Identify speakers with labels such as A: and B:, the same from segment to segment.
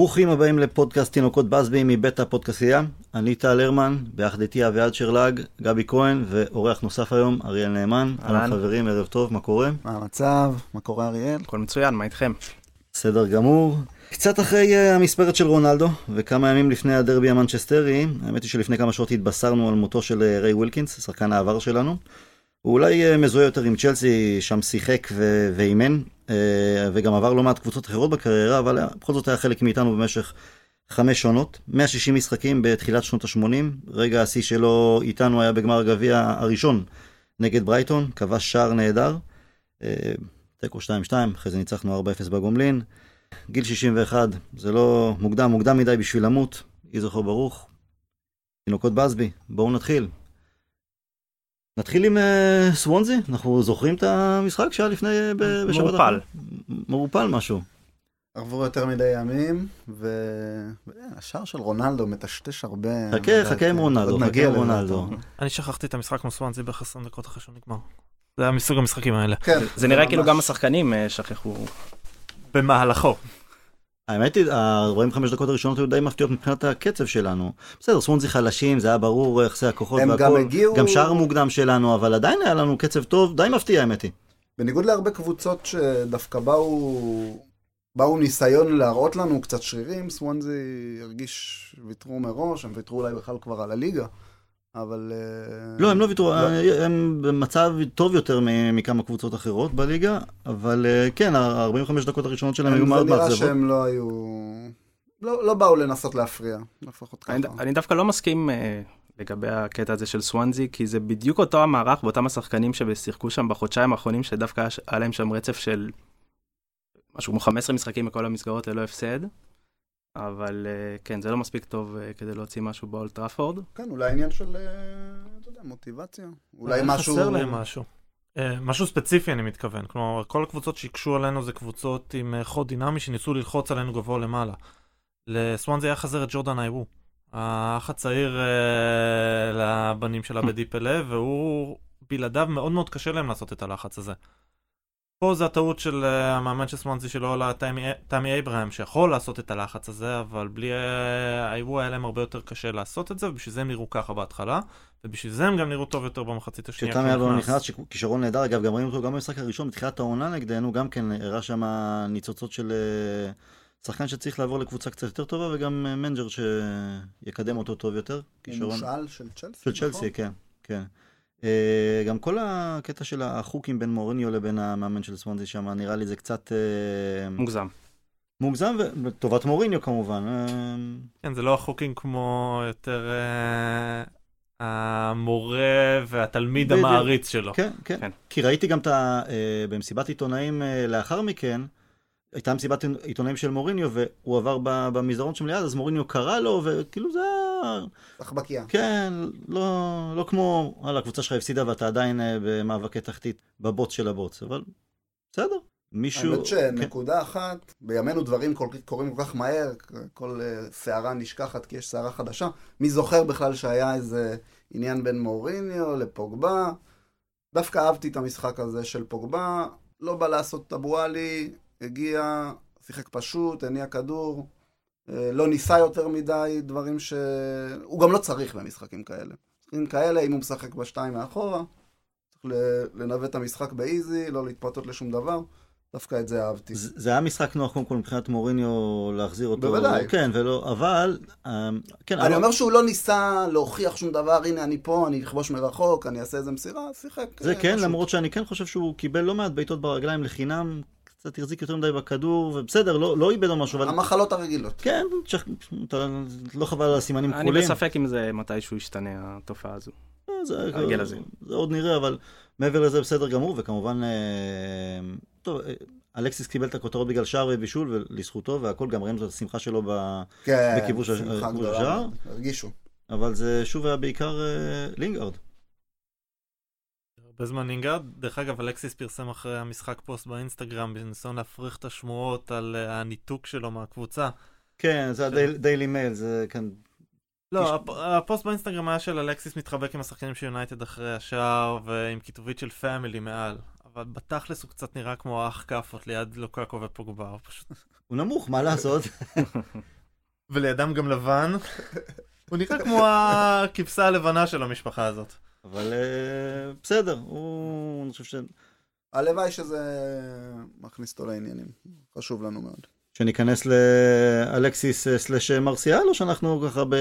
A: ברוכים הבאים לפודקאסט תינוקות באזבי מבית הפודקאסייה. אני טל הרמן, ביחד איתי אביעד שרלג, גבי כהן ואורח נוסף היום, אריאל נאמן. אהלן חברים, ערב טוב, מה קורה?
B: מה המצב? מה קורה אריאל?
C: הכל מצוין, מה איתכם?
A: בסדר גמור. קצת אחרי אה, המספרת של רונלדו, וכמה ימים לפני הדרבי המנצ'סטרי, האמת היא שלפני כמה שעות התבשרנו על מותו של אה, ריי ווילקינס, שחקן העבר שלנו. הוא אולי אה, מזוהה יותר עם צ'לסי, שם שיחק ו- ואימן, אה, וגם עבר לא מעט קבוצות אחרות בקריירה, אבל uh, בכל זאת היה חלק מאיתנו במשך חמש שונות. 160 משחקים בתחילת שנות ה-80, רגע השיא שלו איתנו היה בגמר הגביע הראשון נגד ברייטון, כבש שער נהדר. תיקו 2-2, אחרי זה ניצחנו 4-0 בגומלין. גיל 61, זה לא מוקדם, מוקדם מדי בשביל למות, יהי זכרו ברוך. תינוקות בסבי, בואו נתחיל. נתחיל עם uh, סוונזי, אנחנו זוכרים את המשחק שהיה לפני, בשבת.
C: מעורפל.
A: מעורפל משהו.
B: עברו יותר מדי ימים, והשער של רונלדו מטשטש הרבה.
A: חכה, חכה עם רונלדו, חכה עם רונלדו.
D: אני שכחתי את המשחק כמו סוונזי בערך 20 דקות אחרי שהוא נגמר. זה היה מסוג המשחקים האלה.
B: כן.
C: זה נראה כאילו גם השחקנים אה, שכחו.
D: במהלכו.
A: האמת היא, ה-45 דקות הראשונות היו די מפתיעות מבחינת הקצב שלנו. בסדר, סוונזי חלשים, זה היה ברור יחסי הכוחות
B: הם גם הגיעו...
A: גם שער מוקדם שלנו, אבל עדיין היה לנו קצב טוב, די מפתיע האמת היא.
B: בניגוד להרבה קבוצות שדווקא באו, באו ניסיון להראות לנו קצת שרירים, סוונזי הרגיש, ויתרו מראש, הם ויתרו אולי בכלל כבר על הליגה. אבל...
A: לא, הם לא ויתרו, הם במצב טוב יותר מכמה קבוצות אחרות בליגה, אבל כן, ה-45 דקות הראשונות שלהם היו מאוד
B: מאכזבות. זה נראה שהם לא היו... לא, לא באו לנסות להפריע, לפחות ככה.
C: אני, אני דווקא לא מסכים uh, לגבי הקטע הזה של סוונזי, כי זה בדיוק אותו המערך ואותם השחקנים ששיחקו שם בחודשיים האחרונים, שדווקא היה להם שם רצף של משהו כמו 15 משחקים בכל המסגרות ללא הפסד. אבל כן, זה לא מספיק טוב כדי להוציא משהו באולט טראפורד.
B: כן, אולי עניין של, אתה יודע, מוטיבציה. אולי משהו...
D: חסר להם משהו. משהו ספציפי אני מתכוון, כלומר כל הקבוצות שהקשו עלינו זה קבוצות עם חוד דינמי שניסו ללחוץ עלינו גבוה למעלה. לסוואנזי היה חזר את ג'ורדן איירו, האח הצעיר לבנים שלה בדיפלה, והוא בלעדיו מאוד מאוד קשה להם לעשות את הלחץ הזה. פה זה הטעות של המאמן של סוונזי שלא עלה תמי אברהם שיכול לעשות את הלחץ הזה אבל בלי האירוע היה להם הרבה יותר קשה לעשות את זה ובשביל זה הם נראו ככה בהתחלה ובשביל זה הם גם נראו טוב יותר במחצית השנייה.
A: כשתמי אברהם נכנס כישרון נהדר אגב גם ראינו אותו גם במשחק הראשון בתחילת העונה נגדנו גם כן הראה שם ניצוצות של שחקן שצריך לעבור לקבוצה קצת יותר טובה וגם מנג'ר שיקדם אותו טוב יותר.
B: מושאל של צ'לסי?
A: של צ'לסי כן, כן. גם כל הקטע של החוקים בין מוריניו לבין המאמן של סוונזי שם, נראה לי זה קצת...
C: מוגזם.
A: מוגזם, ולטובת מוריניו כמובן.
D: כן, זה לא החוקים כמו יותר המורה והתלמיד המעריץ שלו.
A: כן, כן. כי ראיתי גם במסיבת עיתונאים לאחר מכן, הייתה מסיבת עיתונאים של מוריניו, והוא עבר במסדרון שם ליד, אז מוריניו קרא לו, וכאילו זה היה...
B: סחבקיה.
A: כן, לא, לא כמו, וואלה, הקבוצה שלך הפסידה ואתה עדיין במאבקי תחתית בבוץ של הבוץ, אבל בסדר. מישהו...
B: האמת שנקודה כן. אחת, בימינו דברים קורים כל כך מהר, כל סערה נשכחת כי יש סערה חדשה. מי זוכר בכלל שהיה איזה עניין בין מוריניו לפוגבה? דווקא אהבתי את המשחק הזה של פוגבה, לא בא לעשות טבואלי, הגיע, שיחק פשוט, הניע כדור, לא ניסה יותר מדי דברים ש... הוא גם לא צריך במשחקים כאלה. משחקים כאלה, אם הוא משחק בשתיים מאחורה, צריך לנווט את המשחק באיזי, לא להתפרטות לשום דבר. דווקא את זה אהבתי.
A: זה, זה היה משחק נוח קודם כל מבחינת מוריניו להחזיר אותו.
B: בוודאי.
A: כן, ולא, אבל... כן,
B: אני אבל... אומר שהוא לא ניסה להוכיח שום דבר, הנה אני פה, אני אכבוש מרחוק, אני אעשה איזה מסירה, שיחק.
A: זה כן, פשוט. למרות שאני כן חושב שהוא קיבל לא מעט בעיטות ברגליים לחינם, קצת החזיק יותר מדי בכדור, ובסדר, לא, לא איבד או משהו, אבל...
B: המחלות הרגילות.
A: כן, אתה לא חבל על הסימנים כחולים.
C: אני בספק אם זה מתישהו ישתנה, התופעה הזו.
A: זה, הרגל הזה. זה עוד נראה, אבל מעבר לזה בסדר גמור, וכמובן, טוב, אלכסיס קיבל את הכותרות בגלל שער ובישול, ולזכותו, והכל, גם ראינו את השמחה שלו
B: כן,
A: בכיבוש השער.
B: הרגישו.
A: אבל זה שוב היה בעיקר לינגארד.
D: הרבה זמן לינגארד. דרך אגב, אלכסיס פרסם אחרי המשחק פוסט באינסטגרם בניסיון להפריך את השמועות על הניתוק שלו מהקבוצה.
A: כן, זה הדיילי מייל, זה כאן...
D: לא, הפוסט באינסטגרם היה של אלכסיס מתחבק עם השחקנים של יונייטד אחרי השער ועם כיתובית של family מעל. אבל בתכלס הוא קצת נראה כמו הילד כאפות ליד לוקקו ופוגבה, הוא פשוט...
A: הוא נמוך, מה לעשות?
D: ולידם גם לבן. הוא נראה כמו הכבשה הלבנה של המשפחה הזאת.
A: אבל אה, בסדר, הוא... אני חושב ש...
B: הלוואי שזה מכניס אותו לעניינים. חשוב לנו מאוד.
A: שניכנס לאלקסיס אה, סלאש מרסיאל, או שאנחנו ככה ב...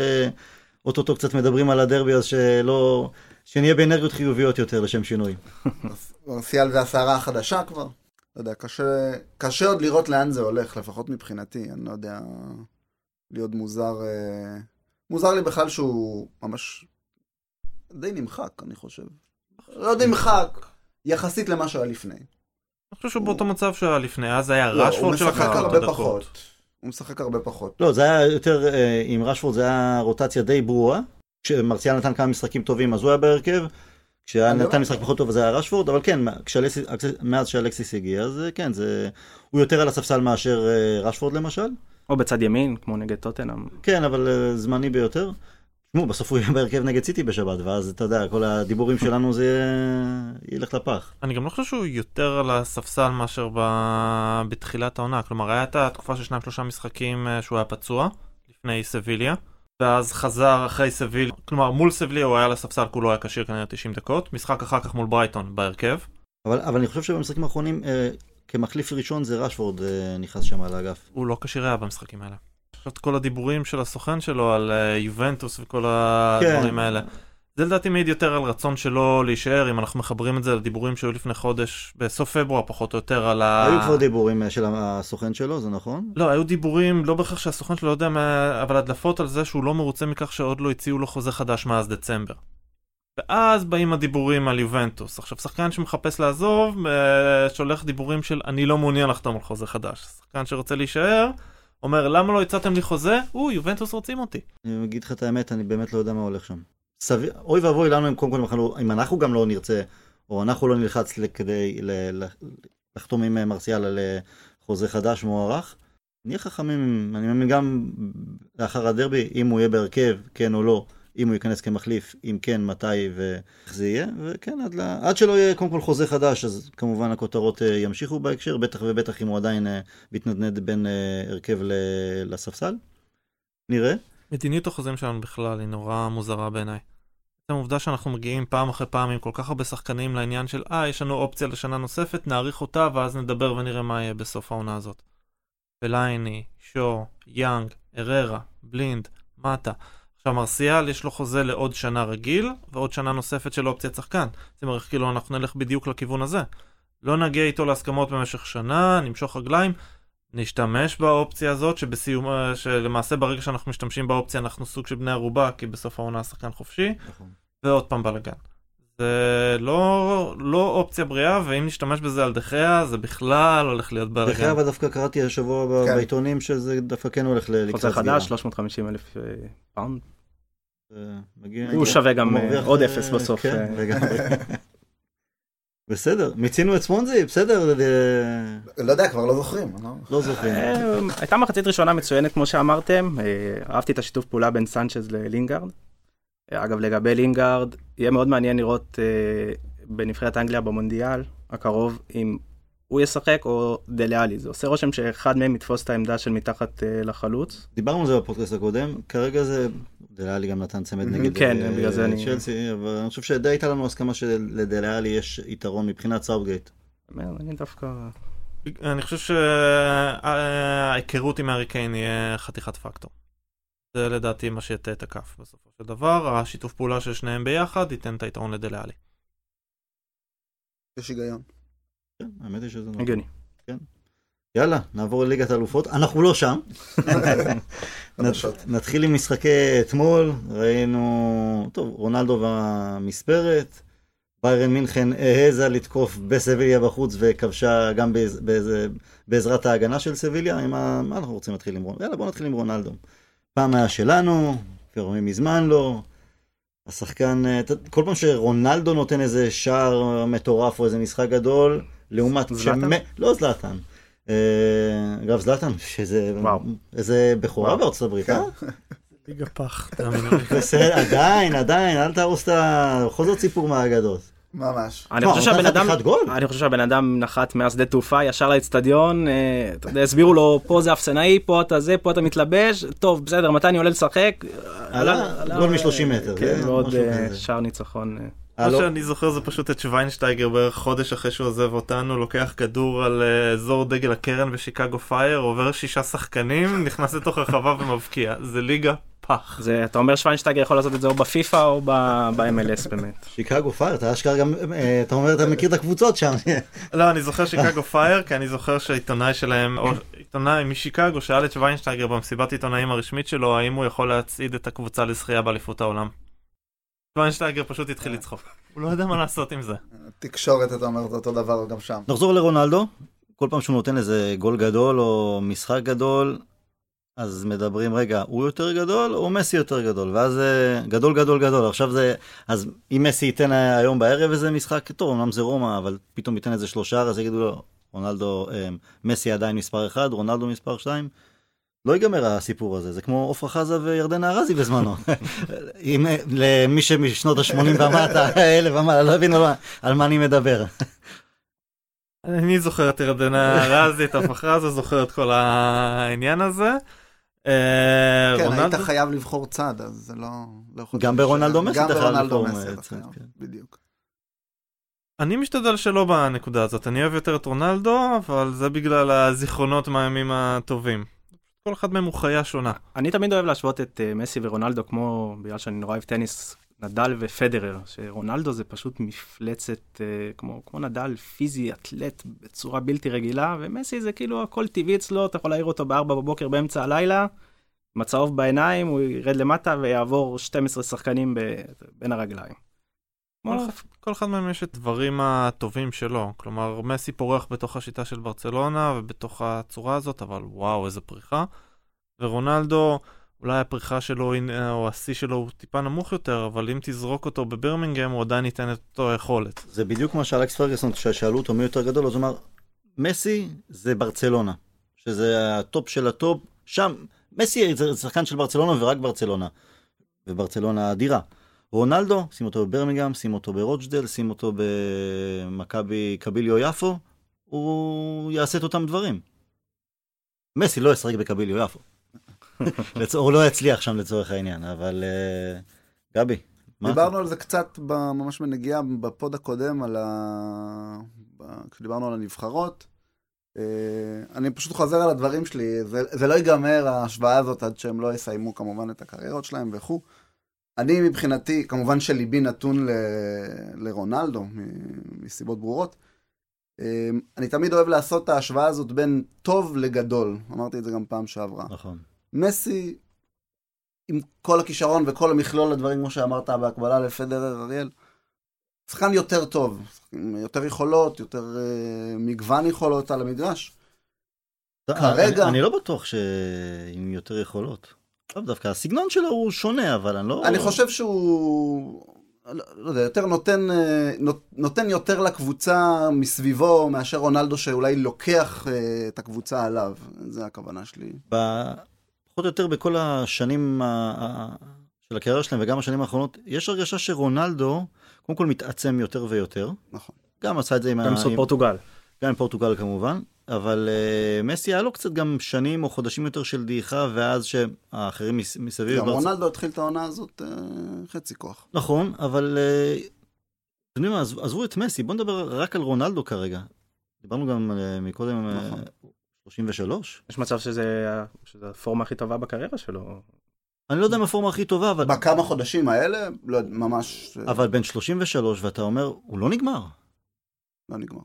A: אוטוטו קצת מדברים על הדרבי, אז שלא... שנהיה באנרגיות חיוביות יותר לשם שינוי.
B: מרסיאל והסערה החדשה כבר. לא יודע, קשה, קשה עוד לראות לאן זה הולך, לפחות מבחינתי. אני לא יודע, להיות מוזר. אה, מוזר לי בכלל שהוא ממש די נמחק, אני חושב. לא נמחק, יחסית למה שהיה לפני.
D: אני חושב שהוא באותו מצב שהיה לפני, אז היה
B: לא,
D: רשפורד שלקח את
B: הרבה
D: הדקות.
B: פחות. הוא משחק הרבה פחות.
A: לא, זה היה יותר, אה, עם רשפורד זה היה רוטציה די ברורה. כשמרסיאל נתן כמה משחקים טובים אז הוא היה בהרכב. כשהיה
B: לא-
A: נתן משחק פחות טוב אז זה היה רשפורד, אבל כן, מאז שאלקסיס הגיע, אז אה, כן, זה... הוא יותר על הספסל מאשר אה, רשפורד למשל.
C: או בצד ימין, כמו נגד טוטנאם.
A: כן, אבל זמני ביותר. תשמעו, בסוף הוא יהיה בהרכב נגד סיטי בשבת, ואז אתה יודע, כל הדיבורים שלנו זה ילך לפח.
D: אני גם לא חושב שהוא יותר על הספסל מאשר ב... בתחילת העונה. כלומר, היה את התקופה של שניים שלושה משחקים אה, שהוא היה פצוע, לפני סביליה, ואז חזר אחרי סביליה, כלומר, מול סביליה הוא היה על הספסל, כולו היה כשיר כנראה 90 דקות, משחק אחר כך מול ברייטון בהרכב.
A: אבל, אבל אני חושב שבמשחקים האחרונים, אה, כמחליף ראשון זה רשפורד אה, נכנס שם על האגף.
D: הוא לא כשיר היה במשחקים האלה. עכשיו כל הדיבורים של הסוכן שלו על אה, יובנטוס וכל
A: כן.
D: הדברים האלה. זה לדעתי מעיד יותר על רצון שלו להישאר, אם אנחנו מחברים את זה לדיבורים שהיו לפני חודש, בסוף פברואר פחות או יותר, על ה...
A: היו כבר דיבורים אה, של הסוכן שלו, זה נכון?
D: לא, היו דיבורים, לא בהכרח שהסוכן שלו לא יודע מה... אבל הדלפות על זה שהוא לא מרוצה מכך שעוד לא הציעו לו חוזה חדש מאז דצמבר. ואז באים הדיבורים על יובנטוס. עכשיו, שחקן שמחפש לעזוב, אה, שולח דיבורים של אני לא מעוניין לחתום על חוזה חדש. שחקן שרוצה להישאר, אומר למה לא הצעתם לי חוזה? או, יובנטוס רוצים אותי.
A: אני אגיד לך את האמת, אני באמת לא יודע מה הולך שם. סביר, אוי ואבוי לנו אם קודם כל אנחנו- אם אנחנו גם לא נרצה, או אנחנו לא נלחץ כדי לחתום עם אה, מרסיאל על אה, חוזה חדש מוערך. נהיה חכמים, אני מאמין גם לאחר הדרבי, אם הוא יהיה בהרכב, כן או לא, אם הוא ייכנס כמחליף, אם כן, מתי ואיך זה יהיה, וכן, עד, ל... עד שלא יהיה קודם כל חוזה חדש, אז כמובן הכותרות אה, ימשיכו בהקשר, בטח ובטח אם הוא עדיין אה, מתנדנד בין אה, הרכב ל... לספסל. נראה.
D: מדיניות החוזים שלנו בכלל היא נורא מוזרה בעיניי. עצם העובדה שאנחנו מגיעים פעם אחרי פעם עם כל כך הרבה שחקנים לעניין של אה, יש לנו אופציה לשנה נוספת, נאריך אותה ואז נדבר ונראה מה יהיה בסוף העונה הזאת. פלאיני, שו, יאנג, הררה, בלינד, מטה. עכשיו מרסיאל יש לו חוזה לעוד שנה רגיל ועוד שנה נוספת של אופציית שחקן. זאת אומרת, כאילו אנחנו נלך בדיוק לכיוון הזה. לא נגיע איתו להסכמות במשך שנה, נמשוך רגליים, נשתמש באופציה הזאת, שבסיום, שלמעשה ברגע שאנחנו משתמשים באופציה אנחנו סוג של בני ערובה, כי בסוף העונה השחקן חופשי,
A: נכון.
D: ועוד פעם בלאגן. זה לא, לא אופציה בריאה, ואם נשתמש בזה על דה חאה, זה בכלל הולך להיות
A: דרך
D: בלאגן.
A: אגב, דווקא קראתי השבוע
B: כן.
A: בעיתונים שזה דווקא כן הולך לקראת
C: חוזה
A: סגירה.
C: חדש, 350 אלף אה, פאונד.
A: מגיע-
C: הוא שווה גם, אה, עוד
A: אה,
C: אפס בסוף,
A: כן. בסדר, מיצינו את ספונזי, בסדר,
B: לא יודע, כבר לא זוכרים. לא-
A: לא זוכרים.
C: הייתה מחצית ראשונה מצוינת כמו שאמרתם, אה, אהבתי את השיתוף פעולה בין סנצ'ז ללינגארד. אגב לגבי לינגארד, יהיה מאוד מעניין לראות אה, בנבחרת אנגליה במונדיאל הקרוב אם הוא ישחק או דליאלי, זה עושה רושם שאחד מהם יתפוס את העמדה של מתחת אה, לחלוץ.
A: דיברנו על זה בפודקאסט הקודם, כרגע זה, דלה אלי גם נתן צמד נגד
C: כן,
A: אה,
C: בגלל זה אני-
A: צ'לסי, אבל אני חושב שדי הייתה לנו הסכמה שלדלה אלי יש יתרון מבחינת סאוטגייט.
C: אני דווקא...
D: אני חושב שההיכרות עם הארי קיין יהיה חתיכת פקטור. זה לדעתי מה שיטה את הכף בסופו של דבר, השיתוף פעולה של שניהם ביחד ייתן את היתרון לדלה אלי.
B: יש היגיון.
A: כן, האמת היא שזה נכון.
C: הגיוני.
A: יאללה, נעבור לליגת האלופות, אנחנו לא שם. נתחיל עם משחקי אתמול, ראינו, טוב, רונלדו והמספרת, ביירן מינכן העזה לתקוף בסביליה בחוץ וכבשה גם בעז, בעז, בעזרת ההגנה של סביליה. מה אנחנו רוצים להתחיל עם רונלדו? יאללה, בוא נתחיל עם רונלדו. פעם היה שלנו, כבר מזמן לא. השחקן, אה, כל פעם שרונלדו נותן איזה שער מטורף או איזה משחק גדול, לעומת...
C: זלאטן?
A: לא זלאטן. אה, אגב, זלאטן, שזה...
C: וואו.
A: איזה בכורה. בארצות הברית, אה?
D: ליגה פח.
A: בסדר, עדיין, עדיין, אל תהרוס את ה... בכל זאת סיפור מהאגדות.
B: ממש.
C: אני חושב שהבן אדם? אני חושב שהבן אדם נחת מהשדה תעופה ישר לאצטדיון, אה, אתה יודע, הסבירו לו, פה זה אפסנאי, פה אתה זה, פה אתה מתלבש, טוב, בסדר, מתי אני עולה לשחק?
A: עלה, גול מ-30 מטר,
C: כן, ועוד אה,
A: כזה.
C: שער ניצחון. אה.
D: מה
A: הלו,
D: שאני זוכר זה פשוט את שוויינשטייגר בערך חודש אחרי שהוא עוזב אותנו, לוקח כדור על אה, אזור דגל הקרן בשיקגו פייר, עובר שישה שחקנים, נכנס לתוך הרחבה ומבקיע. זה ליגה פח.
C: זה, אתה אומר שוויינשטייגר יכול לעשות את זה או בפיפ"א או ב-MLS באמת.
A: שיקגו פייר, אתה אשכרה גם, אה, אתה אומר, אתה מכיר את הקבוצות שם.
D: לא, אני זוכר שיקגו פייר, כי אני זוכר שהעיתונאי שלהם, או עיתונאי משיקגו, שאל את שוויינשטייגר במסיבת עיתונאים הרשמית שלו, האם הוא יכול להצעיד את הקבוצה לזכייה באליפות העולם. שוויינשטייגר פשוט התחיל לצחוק. הוא לא יודע מה לעשות עם זה.
B: תקשורת, אתה אומר, זה אותו דבר גם שם.
A: נחזור לרונלדו, כל פעם שהוא נותן איזה גול גדול או משחק גדול, אז מדברים, רגע, הוא יותר גדול או מסי יותר גדול? ואז אה, גדול גדול גדול, עכשיו זה, אז אם מסי ייתן היום בערב איזה משחק, טוב, אמנם זה רומא, אבל פתאום ייתן איזה שלושה, אז יגידו לו, רונלדו, אה, מסי עדיין מספר אחד, רונלדו מספר שתיים. לא ייגמר הסיפור הזה, זה כמו עפרה חזה וירדנה ארזי בזמנו. אם, אה, למי שמשנות ה-80 ומטה, האלה ומעלה, לא הבינו על מה- אני מדבר.
D: אני זוכר את ירדנה רזי, את הפחרזה, זוכר את כל העניין הזה. אה,
B: כן, היית? חייב לבחור צד, אז זה לא... לא
A: גם ברונלדו מסי
B: גם
A: אתה חייב לבחור, צד, כן.
B: בדיוק.
D: אני משתדל שלא בנקודה הזאת, אני אוהב יותר את רונלדו, אבל זה בגלל הזיכרונות מהימים הטובים. כל אחד מהם הוא חיה שונה.
C: אני תמיד אוהב להשוות את אה, מסי ורונלדו כמו, בגלל שאני נורא אוהב טניס, נדל ופדרר, שרונלדו זה פשוט מפלצת, אה, כמו, כמו נדל, פיזי, אתלט בצורה בלתי רגילה, ומסי זה כאילו הכל טבעי אצלו, אתה יכול להעיר אותו בארבע בבוקר באמצע הלילה, עם הצהוב בעיניים, הוא ירד למטה ויעבור 12 שחקנים ב, בין הרגליים.
D: כל אחד- כל אחד מהם יש את הדברים הטובים שלו. כלומר, מסי פורח בתוך השיטה של ברצלונה ובתוך הצורה הזאת, אבל וואו, איזה פריחה. ורונלדו, אולי הפריחה שלו או השיא שלו הוא טיפה נמוך יותר, אבל אם תזרוק אותו בברמינגהם, הוא עדיין ייתן את אותו היכולת.
A: זה בדיוק מה שאלכס פרגוסון, כששאלו אותו מי יותר גדול, אז הוא אמר, מסי זה ברצלונה, שזה הטופ של הטופ, שם, מסי זה שחקן של ברצלונה ורק ברצלונה, וברצלונה אדירה. רונלדו, שים אותו בברמינגהם, שים אותו ברוצ'דייל, שים אותו במכבי קביליו יפו, הוא יעשה את אותם דברים. מסי לא ישחק בקביליו יפו. הוא לא יצליח שם לצורך העניין, אבל אה, גבי?
B: דיברנו על זה קצת ממש בנגיעה בפוד הקודם, על ה... כשדיברנו על הנבחרות. אה, אני פשוט חוזר על הדברים שלי, זה, זה לא ייגמר ההשוואה הזאת עד שהם לא יסיימו כמובן את הקריירות שלהם וכו'. אני מבחינתי, כמובן שליבי נתון ל... לרונלדו, מסיבות ברורות. אה, אני תמיד אוהב לעשות את ההשוואה הזאת בין טוב לגדול, אמרתי את זה גם פעם שעברה.
A: נכון.
B: מסי, עם כל הכישרון וכל המכלול הדברים, כמו שאמרת, בהקבלה לפדרר אריאל, שחקן יותר טוב, עם יותר יכולות, יותר uh, מגוון יכולות על המגרש. כרגע-
A: אני, אני לא בטוח שעם יותר יכולות. לא דווקא, הסגנון שלו הוא שונה, אבל אני לא...
B: אני חושב שהוא, לא, לא יודע, יותר נותן, אה, נות- נותן יותר לקבוצה מסביבו, מאשר רונלדו שאולי לוקח אה, את הקבוצה עליו. זה הכוונה שלי.
A: ב- פחות או יותר בכל השנים של הקריירה שלהם וגם השנים האחרונות, יש הרגשה שרונלדו, קודם כל מתעצם יותר ויותר.
B: נכון.
A: גם עשה את זה עם,
C: גם
A: עם,
C: פורטוגל.
A: גם עם פורטוגל כמובן, אבל uh, מסי היה לו קצת גם שנים או חודשים יותר של דעיכה, ואז שהאחרים מס, מסביב...
B: גם
A: בארצ-
B: רונלדו התחיל את העונה הזאת אה, חצי כוח.
A: נכון, אבל אה, אתם יודעים מה, עזבו- את מסי, בואו נדבר רק על רונלדו כרגע. דיברנו גם אה, מקודם,
B: נכון.
A: 33?
C: יש מצב שזה שזה הפורמה הכי טובה בקריירה שלו.
A: אני לא יודע אם הפורמה הכי טובה, אבל,
B: בכמה חודשים האלה, לא, יודע, ממש
A: אבל בן 33, ואתה אומר, הוא לא נגמר.
B: לא נגמר.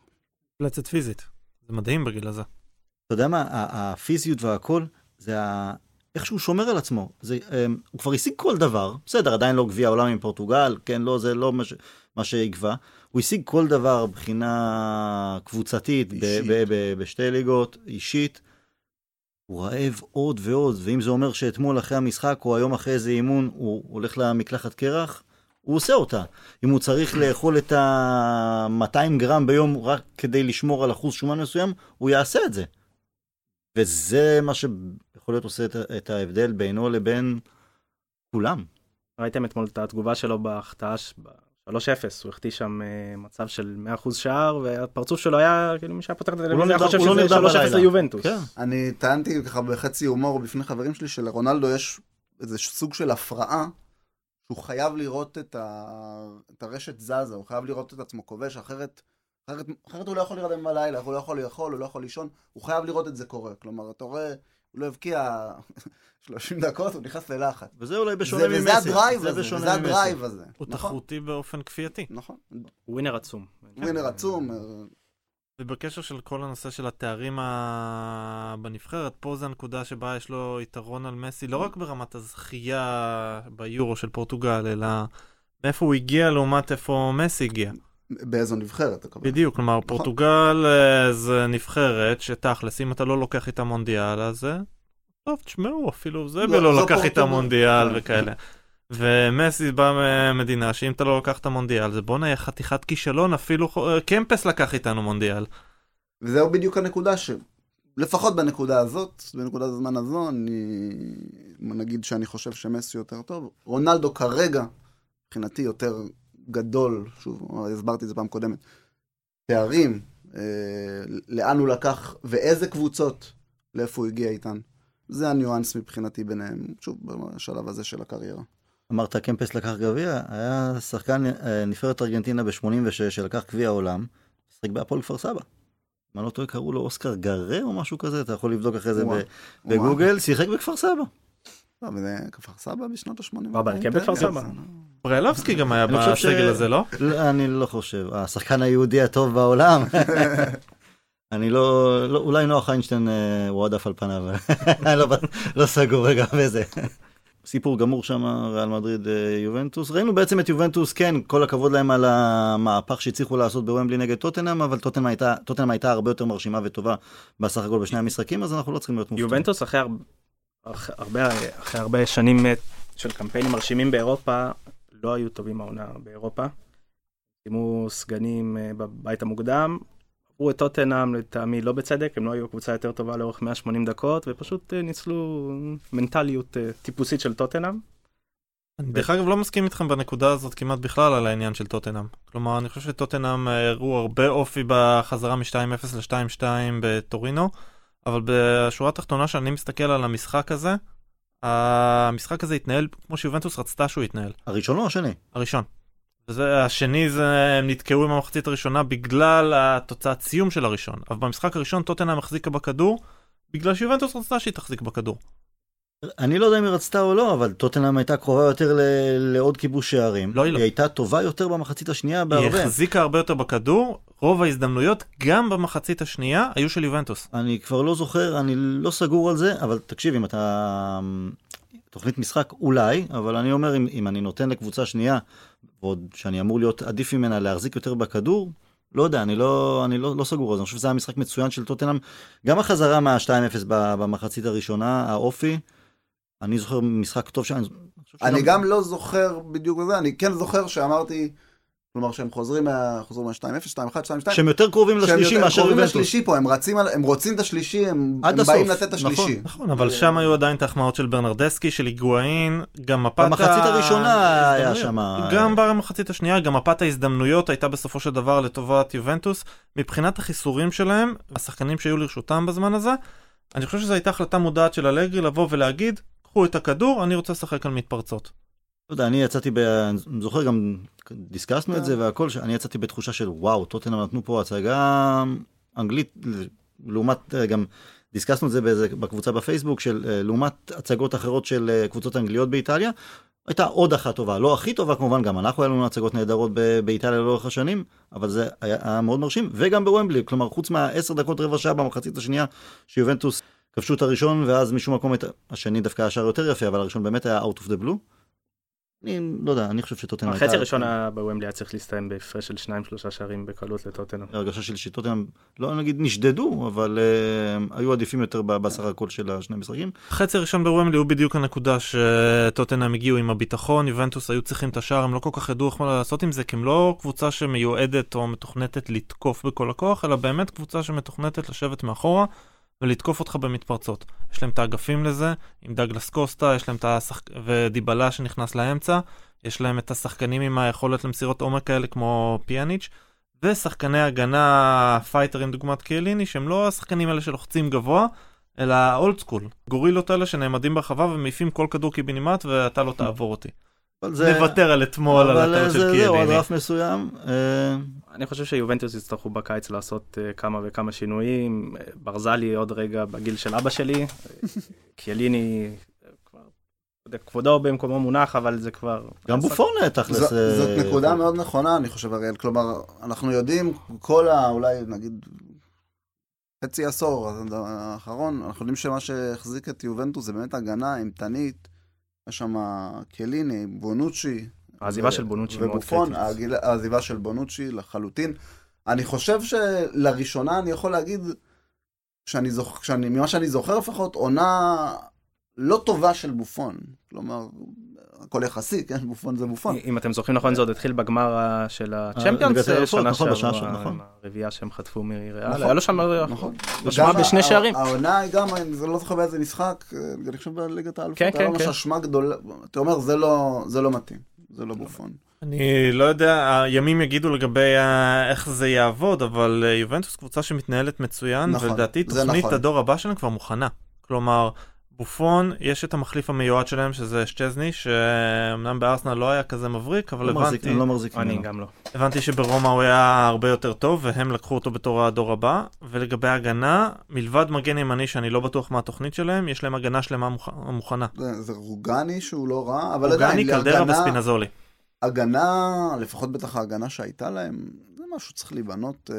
D: פלצת פיזית. זה מדהים בגיל הזה.
A: אתה יודע מה, ה- הפיזיות והכל, זה ה... איך שהוא שומר על עצמו. זה, um, הוא כבר השיג כל דבר, בסדר, עדיין לא גביע העולם עם פורטוגל, כן, לא, זה לא מה, ש... מה שיקבע. הוא השיג כל דבר מבחינה קבוצתית, בשתי ליגות, אישית. הוא רעב עוד ועוד, ואם זה אומר שאתמול אחרי המשחק, או היום אחרי איזה אימון, הוא הולך למקלחת קרח, הוא עושה אותה. אם הוא צריך לאכול את ה-200 גרם ביום רק כדי לשמור על אחוז שומן מסוים, הוא יעשה את זה. וזה מה שיכול להיות עושה את, את ההבדל בינו לבין כולם.
C: ראיתם אתמול את התגובה שלו בהחטאה 3-0, הוא החטיא שם אה, מצב של 100% שער, והפרצוף שלו היה, כאילו מי שהיה פותח את הטלוויזיה, היה חושב
A: הוא לא
C: שזה
A: נרדם
C: 3-0
A: בלילה.
C: ליובנטוס.
A: כן.
B: אני טענתי ככה בחצי הומור בפני חברים שלי שלרונלדו יש איזה סוג של הפרעה, שהוא חייב לראות את, ה... את הרשת זזה, הוא חייב לראות את עצמו כובש, אחרת, אחרת, אחרת הוא לא יכול להירדם בלילה, הוא לא יכול לאכול, הוא לא יכול לישון, הוא חייב לראות את זה קורה. כלומר, אתה רואה, הוא לא הבקיע 30 דקות, הוא נכנס ללחץ.
A: וזה אולי
B: זה,
A: בשונה ממסי.
B: וזה ה drive
A: זה
B: הזה, וזה
A: ממסי.
B: ה drive הזה.
D: הוא
B: נכון,
D: תחרותי באופן כפייתי.
B: נכון.
C: winner עצום.
B: winner עצום. אה,
D: ובקשר של כל הנושא של התארים ה... בנבחרת, פה זה הנקודה שבה יש לו יתרון על מסי, לא רק ברמת הזכייה ביורו של פורטוגל, אלא מאיפה הוא הגיע לעומת איפה מסי הגיע.
B: באיזו נבחרת, אתה
D: בדיוק, כלומר, פורטוגל אה, זה נבחרת שתכלס, אם אתה לא לוקח איתה מונדיאל, אז טוב, תשמעו, אפילו זה
B: לא, זו
D: לקח איתה. מונדיאל
B: כן.
D: וכאלה. ומסי בא ממדינה שאם אתה לא לוקח את המונדיאל, זה בואנה, יהיה חתיכת כישלון, אפילו אה, קמפס לקח איתנו מונדיאל.
B: וזהו בדיוק הנקודה ש... לפחות בנקודה הזאת, בנקודת הזמן הזו, אני... נגיד שאני חושב שמסי יותר טוב. רונלדו כרגע, מבחינתי יותר גדול, שוב, הסברתי את זה פעם קודמת, תארים, אה, לאן הוא לקח ואיזה קבוצות, לאיפה הוא הגיע איתן. זה הניואנס מבחינתי ביניהם, שוב, בשלב הזה של הקריירה.
A: אמרת קמפס לקח גביע, היה שחקן אה, נבחרת ארגנטינה ב-86 שלקח גביע העולם, שיחק בהפועל כפר סבא. אם אני לא טועה, קראו לו אוסקר גרה או משהו כזה, אתה יכול לבדוק אחרי זה בגוגל, שיחק בכפר סבא.
B: לא, וזה כפר סבא בשנות ה-80.
C: מה, בהרכב בכפר סבא?
D: ברלובסקי גם היה
A: חושב
D: בסגל הזה, לא?
A: לא, אני לא חושב, השחקן היהודי הטוב בעולם. אני לא, לא, אולי נוח איינשטיין אה, הוא עדף על פניו, אני לא, לא סגור רגע בזה. סיפור גמור שם, ריאל מדריד אה, יובנטוס. ראינו בעצם את יובנטוס, כן, כל הכבוד להם על המהפך שהצליחו לעשות בוומבלי נגד טוטנאם, אבל טוטנאם הייתה, טוטנאם הייתה הרבה יותר מרשימה וטובה בסך הכל בשני המשחקים, אז אנחנו לא צריכים להיות מופתעים.
C: יובנטוס אחרי הר- אח- הרבה, אחרי הרבה שנים אה, של קמפיינים מרשימים באירופה, לא היו טובים העונה באירופה. סיימו סגנים אה, בבית המוקדם, עברו את טוטנאם לטעמי לא בצדק, הם לא היו הקבוצה יותר טובה לאורך 180 דקות, ופשוט אה, ניצלו מנטליות טיפוסית של טוטנאם.
D: אני דרך אגב לא מסכים איתכם בנקודה הזאת כמעט בכלל על העניין של טוטנאם. כלומר, אני חושב שטוטנאם הראו הרבה אופי בחזרה מ-2-0 ל-2-2 בטורינו, אבל בשורה התחתונה שאני מסתכל על המשחק הזה, המשחק הזה התנהל כמו שיובנטוס רצתה שהוא יתנהל.
A: הראשון או השני?
D: הראשון. וזה, השני זה, הם נתקעו עם המחצית הראשונה בגלל התוצאת סיום של הראשון. אבל במשחק הראשון טוטנאם החזיקה בכדור, בגלל שיובנטוס רצתה שהיא תחזיק בכדור.
A: אני לא יודע אם היא רצתה או לא, אבל טוטנאם הייתה קרובה יותר ל- לעוד כיבוש שערים.
D: לא, היא לא.
A: היא הייתה טובה יותר במחצית השנייה
D: היא
A: בהרבה.
D: החזיקה הרבה יותר בכדור, רוב ההזדמנויות, גם במחצית השנייה, היו של יובנטוס.
A: אני כבר לא זוכר, אני לא סגור על זה, אבל תקשיב, אם אתה... תוכנית משחק אולי, אבל אני אומר, אם, אם אני נותן לקבוצה שנייה, ועוד שאני אמור להיות עדיף ממנה להחזיק יותר בכדור, לא יודע, אני לא, אני לא, לא סגור על זה, אני חושב שזה היה משחק מצוין של טוטנאם. גם החזרה מה-2-0 ב- במחצית הראשונה, האופי, אני זוכר משחק טוב שאני...
B: אני גם לא זוכר בדיוק את זה, אני כן זוכר שאמרתי, כלומר שהם חוזרים מה... חוזרים מה-2-0, 2-1, 2-2.
A: שהם יותר קרובים
B: שהם
A: לשלישי
B: יותר
A: מאשר
B: קרובים. לשלישי פה, הם רצים, על- הם רוצים את השלישי, הם הם באים
A: הסוף,
B: לתת את השלישי.
D: נכון, אבל שם היו עדיין את ההחמאות של ברנרדסקי, של היגואין, גם מפת
A: במחצית הראשונה היה. שם...
D: גם במחצית השנייה, גם מפת ההזדמנויות הייתה בסופו של דבר לטובת יובנטוס. מבחינת החיסורים שלהם, השחקנים שהיו לרשותם בזמן הזה, אני חושב שזו הייתה החלטה מודעת של אלגרי לבוא ולהגיד, קחו את הכדור, אני רוצה לשחק על מתפרצות.
A: לא יודע, אני יצאתי, ב... אני זוכר גם, דיסקסנו את
B: כן.
A: זה והכל, שאני יצאתי בתחושה של וואו, טוטנאם נתנו פה הצגה אנגלית, לעומת, גם דיסקסנו את זה באיזה, בקבוצה בפייסבוק, של אה, לעומת הצגות אחרות של אה, קבוצות אנגליות באיטליה, הייתה עוד אחת טובה, לא הכי טובה כמובן, גם אנחנו היה לנו הצגות נהדרות באיטליה לאורך השנים, אבל זה היה, היה מאוד מרשים, וגם בוומבלי, כלומר חוץ מהעשר דקות רבע שעה במחצית השנייה, שיובנטוס כבשו את הראשון, ואז משום מקום את השני דווקא היה שער יותר יפה, אבל הראשון באמת היה out of the blue. אני לא יודע, אני חושב שטוטנאם הייתה...
C: החצי הראשון בוומבלי היה צריך להסתיים בהפרש של שניים שלושה שערים בקלות לטוטנאם.
A: הרגשה של שטוטנאם, לא נגיד נשדדו, אבל uh, היו עדיפים יותר ב- בסך הכל של השני משחקים.
D: החצי הראשון בוומלי הוא בדיוק הנקודה שטוטנאם הגיעו עם הביטחון, יובנטוס היו צריכים את השער, הם לא כל כך ידעו איך מה לעשות עם זה, כי הם לא קבוצה שמיועדת או מתוכנתת לתקוף בכל הכוח, אלא באמת קבוצה שמתוכנתת לשבת מאחורה ולתקוף אותך במתפרצות. יש להם את האגפים לזה, עם דגלס קוסטה, יש להם את השחק... ודיבלה שנכנס לאמצע, יש להם את השחקנים עם היכולת למסירות עומק כאלה כמו פיאניץ', ושחקני הגנה פייטרים דוגמת קיאליני, שהם לא השחקנים האלה שלוחצים גבוה, אלא old school. גורילות האלה שנעמדים ברחבה ומעיפים כל כדור קיבינימט ואתה לא תעבור אותי.
A: אבל זה...
D: נוותר על אתמול על
A: אבל
D: הטעות
A: זה-
D: של
A: זהו, עד
D: קיאליני.
A: רף מסוים. אה,
C: אני חושב שיובנטוס יצטרכו בקיץ לעשות אה, כמה וכמה שינויים. אה, ברזלי עוד רגע בגיל של אבא שלי. אה, קיאליני, אה, כבודו במקומו מונח, אבל זה כבר...
A: גם בופון אה, תכלס. אה,
B: זאת נקודה מאוד נכונה, אני חושב, אריאל. כלומר, אנחנו יודעים, כל ה... אולי נגיד... חצי עשור האחרון, אנחנו יודעים שמה שהחזיק את יובנטוס זה באמת הגנה אימתנית. יש שם קליני, בונוצ'י.
C: העזיבה
B: ו-
C: של בונוצ'י מאוד
B: ובופון,
C: קריטית.
B: הגיל- העזיבה של בונוצ'י לחלוטין. אני חושב שלראשונה אני יכול להגיד, שאני זוכ... שאני, ממה שאני זוכר לפחות, עונה לא טובה של בופון. כלומר, הכל יחסי, כן? בופון זה בופון.
C: אם אתם זוכרים נכון, זה עוד התחיל בגמר ה- של הצ'מפיונס
A: ליגת האלופות,
C: שנה
A: נכון,
C: שעברה,
A: נכון.
C: עם הרביעייה שהם חטפו מריאל. היה לו שם
B: נכון.
C: אשמה
B: וגם
C: בשני שערים.
B: העונה היא גם, אני לא זוכר באיזה משחק, אה, אני חושב בליגת האלופות,
C: כן,
B: היה
C: כן,
B: ממש
C: כן.
B: אשמה גדולה. אתה אומר, זה לא, זה לא מתאים, זה לא בופון.
D: אני לא יודע, הימים יגידו לגבי ה- איך זה יעבוד, אבל אה, יובנטוס קבוצה שמתנהלת מצוין,
B: נכון,
D: ולדעתי תוכנית
B: נכון.
D: הדור הבא שלהם כבר מוכנה. כלומר, בופון, יש את המחליף המיועד שלהם, שזה שצ'זני, שאומנם בארסנל לא היה כזה מבריק, אבל
A: לא מחזיק-
D: הבנתי,
A: אני לא מחזיק
C: אני
A: ממנו.
C: גם לא.
D: הבנתי שברומא הוא היה הרבה יותר טוב, והם לקחו אותו בתור הדור הבא. ולגבי הגנה, מלבד מגן ימני שאני לא בטוח מה התוכנית שלהם, יש להם הגנה שלמה מוכ... מוכנה.
B: זה, זה רוגני שהוא לא רע, אבל
D: אוגני,
B: עדיין,
D: קלדרה
B: להגנה-
D: וספינזולי.
B: הגנה, לפחות בטח ההגנה שהייתה להם, זה משהו שצריך להיבנות אה.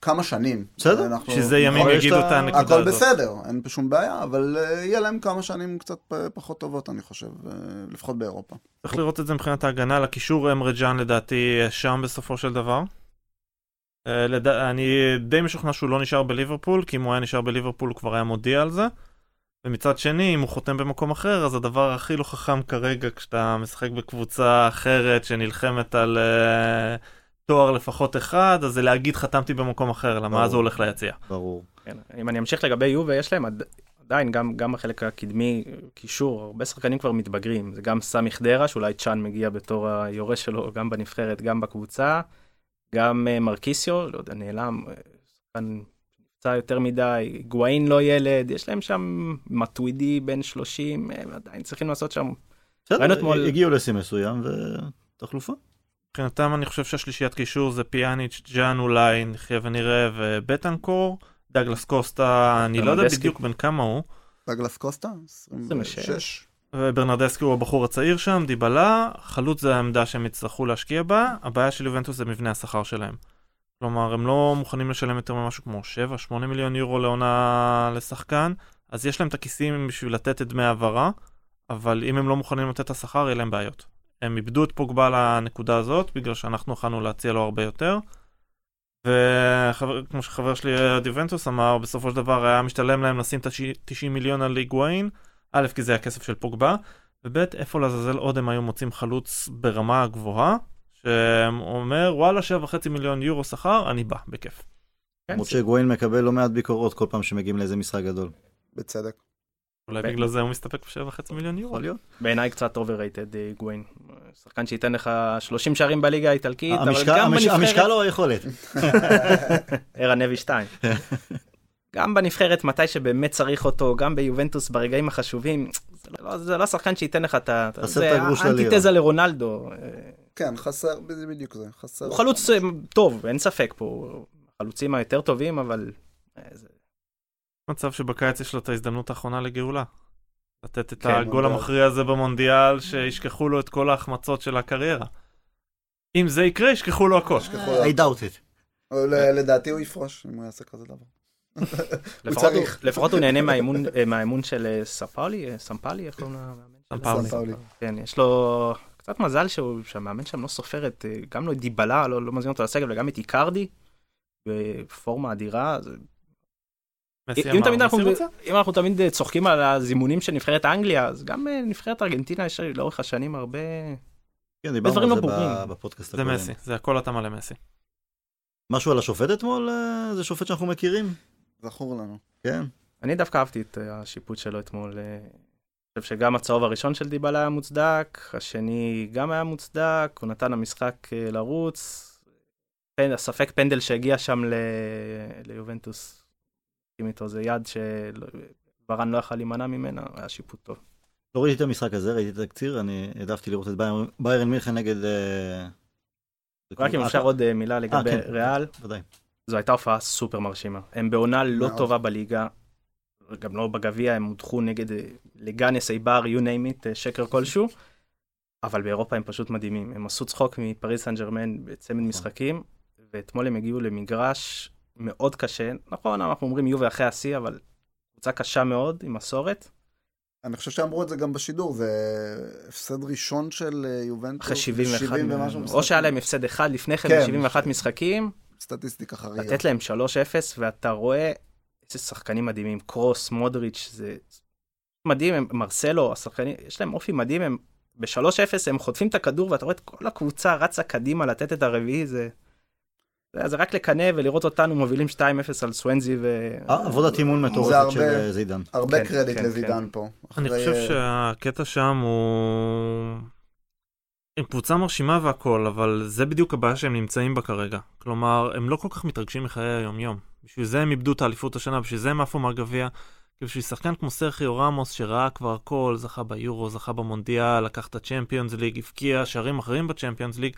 B: כמה שנים.
A: בסדר,
D: שזה ימים יגידו
A: את
D: הנקודה
B: הכל
D: הזאת.
B: בסדר, אין פה שום בעיה, אבל אה, יהיה להם כמה שנים קצת פחות טובות, אני חושב, אה, לפחות באירופה.
D: צריך לראות את זה מבחינת ההגנה, לקישור אמרה ג'אן לדעתי שם בסופו של דבר. אה, לד... אני די משוכנע שהוא לא נשאר בליברפול, כי אם הוא היה נשאר בליברפול הוא כבר היה מודיע על זה. ומצד שני, אם הוא חותם במקום אחר, אז הדבר הכי לא חכם כרגע כשאתה משחק בקבוצה אחרת שנלחמת על uh, תואר לפחות אחד, אז זה להגיד חתמתי במקום אחר, למה אז הוא הולך ליציע.
A: ברור.
C: כן, אם אני אמשיך לגבי יובה, יש להם עד- עדיין, גם, גם בחלק הקדמי, קישור, הרבה שחקנים כבר מתבגרים. זה גם סמי חדרה, שאולי צ'אן מגיע בתור היורש שלו, גם בנבחרת, גם בקבוצה. גם אה, מרקיסיו, לא יודע, נעלם, אה, שחקן נפצע יותר מדי, גואין לא ילד, יש להם שם מטווידי בן 30, הם עדיין צריכים לעשות שם.
A: בסדר, הגיעו לשיא מסוים ותחלופה.
D: מבחינתם אני חושב שהשלישיית קישור זה פיאניץ', ג'אן אולי, נחיה ונראה, ובטנקור. דגלס קוסטה, אני לא יודע. בדיוק בן כמה הוא.
B: דגלס קוסטה,
C: 26.
B: 26.
D: וברנרדסקי הוא הבחור הצעיר שם, דיבלה, חלוץ זה העמדה שהם יצטרכו להשקיע בה, הבעיה של יובנטוס זה מבנה השכר שלהם. כלומר, הם לא מוכנים לשלם יותר ממשהו כמו 7-8 מיליון יורו לעונה לשחקן, אז יש להם את הכיסים בשביל לתת את דמי ההעברה, אבל אם הם לא מוכנים לתת את השכר, יהיה להם בעיות. הם איבדו את פוגבה לנקודה הזאת, בגלל שאנחנו יכולנו להציע לו הרבה יותר. וכמו שחבר שלי עד יובנטוס אמר, בסופו של דבר היה משתלם להם לשים את ה-90 מיליון על היגואין, א', כי זה הכסף של פוגבה, וב', איפה לעזאזל עוד הם היו מוצאים חלוץ ברמה גבוהה, שאומר, וואלה, 7.5 מיליון יורו שכר, אני בא, בכיף.
C: כן,
A: למרות שגווין מקבל לא מעט ביקורות כל פעם שמגיעים לאיזה משחק גדול.
B: בצדק.
D: אולי
C: ב-
D: בגלל זה הוא מסתפק ב-7.5 מיליון יורו.
A: יכול להיות.
C: בעיניי קצת overrated אה, גווין. שחקן שייתן לך 30 שערים בליגה האיטלקית, אבל גם
A: המש-
C: בנבחרת...
A: המשקל או היכולת?
C: ערן נבי 2. גם בנבחרת, מתי שבאמת צריך אותו, גם ביובנטוס ברגעים החשובים, זה לא, זה לא שחקן שייתן לך את ה... זה. האנטיתזה לרונלדו. אה,
B: כן, חסר, זה בדיוק זה, חסר.
C: הוא חלוץ אה, טוב, אין ספק פה. החלוצים היותר טובים, אבל...
D: מצב שבקיץ יש לו את ההזדמנות האחרונה לגאולה. לתת את
C: כן,
D: הגול. המכריע הזה במונדיאל, שישכחו לו את כל ההחמצות של הקריירה. אם זה יקרה, ישכחו לו הכל.
B: ישכחו
A: I doubt it.
B: לדעתי הוא יפרוש, אם הוא יעשה כזה דבר.
C: לפחות הוא-
B: צריך.
C: לפחות הוא נהנה מהאימון- אה, של אה, ספאלי, אה, סמפלי, איך קוראים למאמן?
D: סמפאולי.
C: כן, יש לו קצת מזל שהוא- שהמאמן שם לא סופר את, גם לא את דיבלה, לא לא מזמין אותו לסגל, וגם את איקרדי, בפורמה אדירה. זה- אם אנחנו, תמיד אה, צוחקים על הזימונים של נבחרת אנגליה, אז גם אה, נבחרת ארגנטינה יש לאורך השנים הרבה...
A: כן, דיברנו
C: דברים
A: על
C: לא
A: זה
C: ברורים.
A: ב- בפודקאסט
D: זה
A: הקודם.
D: מסי, זה הכל התאמה למסי.
A: משהו על השופט אתמול? אה, זה שופט שאנחנו מכירים?
B: זכור לנו.
A: כן.
C: אני דווקא אהבתי את השיפוט שלו אתמול. אה, חושב שגם הצהוב הראשון של דיבלה היה מוצדק, השני גם היה מוצדק, הוא נתן למשחק לרוץ. הספק פנדל שהגיע שם. ליובנטוס, איתו, זה יד שברן לא יכל להימנע ממנה, היה שיפוט טוב.
A: לא ראיתי את המשחק הזה, ראיתי את התקציר, אני העדפתי לראות את ביירן- מינכן נגד... אה,
C: רק אם אפשר עוד אה, מילה לגבי
A: כן.
C: ריאל,
A: ודאי.
C: זו הייתה הופעה סופר מרשימה. הם בעונה לא. טובה בליגה, גם לא בגביע, הם הודחו נגד אה, לגאנס, איבר, you name it, אה, שקר כלשהו, אבל באירופה הם פשוט מדהימים. הם עשו צחוק מפריס סן ג'רמן בצמד משחקים, ואתמול הם הגיעו למגרש מאוד קשה. נכון, אנחנו אומרים יובה אחרי השיא, אבל קבוצה קשה מאוד, עם מסורת.
B: אני חושב שאמרו את זה גם בשידור, זה הפסד ראשון של אה, יובנטוס.
C: אחרי 71,
B: 70 ומשהו
C: או. שהיה להם הפסד אחד לפני כן,
B: כן.
C: ב-71 משחקים,
B: סטטיסטיקה חריגה.
C: לתת להם 3-0, ואתה רואה איזה שחקנים מדהימים, קרוס, מודריץ', זה מדהים, הם, מרסלו, השחקנים, יש להם אופי מדהים, הם ב-3-0 הם חוטפים את הכדור, ואתה רואה את כל הקבוצה רצה קדימה לתת את הרביעי, זה... זה, זה רק לקנא ולראות אותנו מובילים 2-0 על סוונזי ו...
A: אה, עבודת אימון מטורפת של אה, זידן.
B: הרבה
C: כן,
B: קרדיט
C: כן,
B: לזידן פה.
D: אני חושב
B: אה,
D: שהקטע שם הוא... הם קבוצה מרשימה והכל, אבל זה בדיוק הבעיה שהם נמצאים בה כרגע. כלומר, הם לא כל כך מתרגשים מחיי היום-יום. בשביל זה הם איבדו את האליפות השנה, בשביל זה הם עפו מהגביע. כי בשביל שחקן כמו סרחיו רמוס, שראה כבר הכל, זכה ביורו, זכה במונדיאל, לקח את הצ'מפיונס ליג, הבקיע שערים אחרים בצ'מפיונס ליג.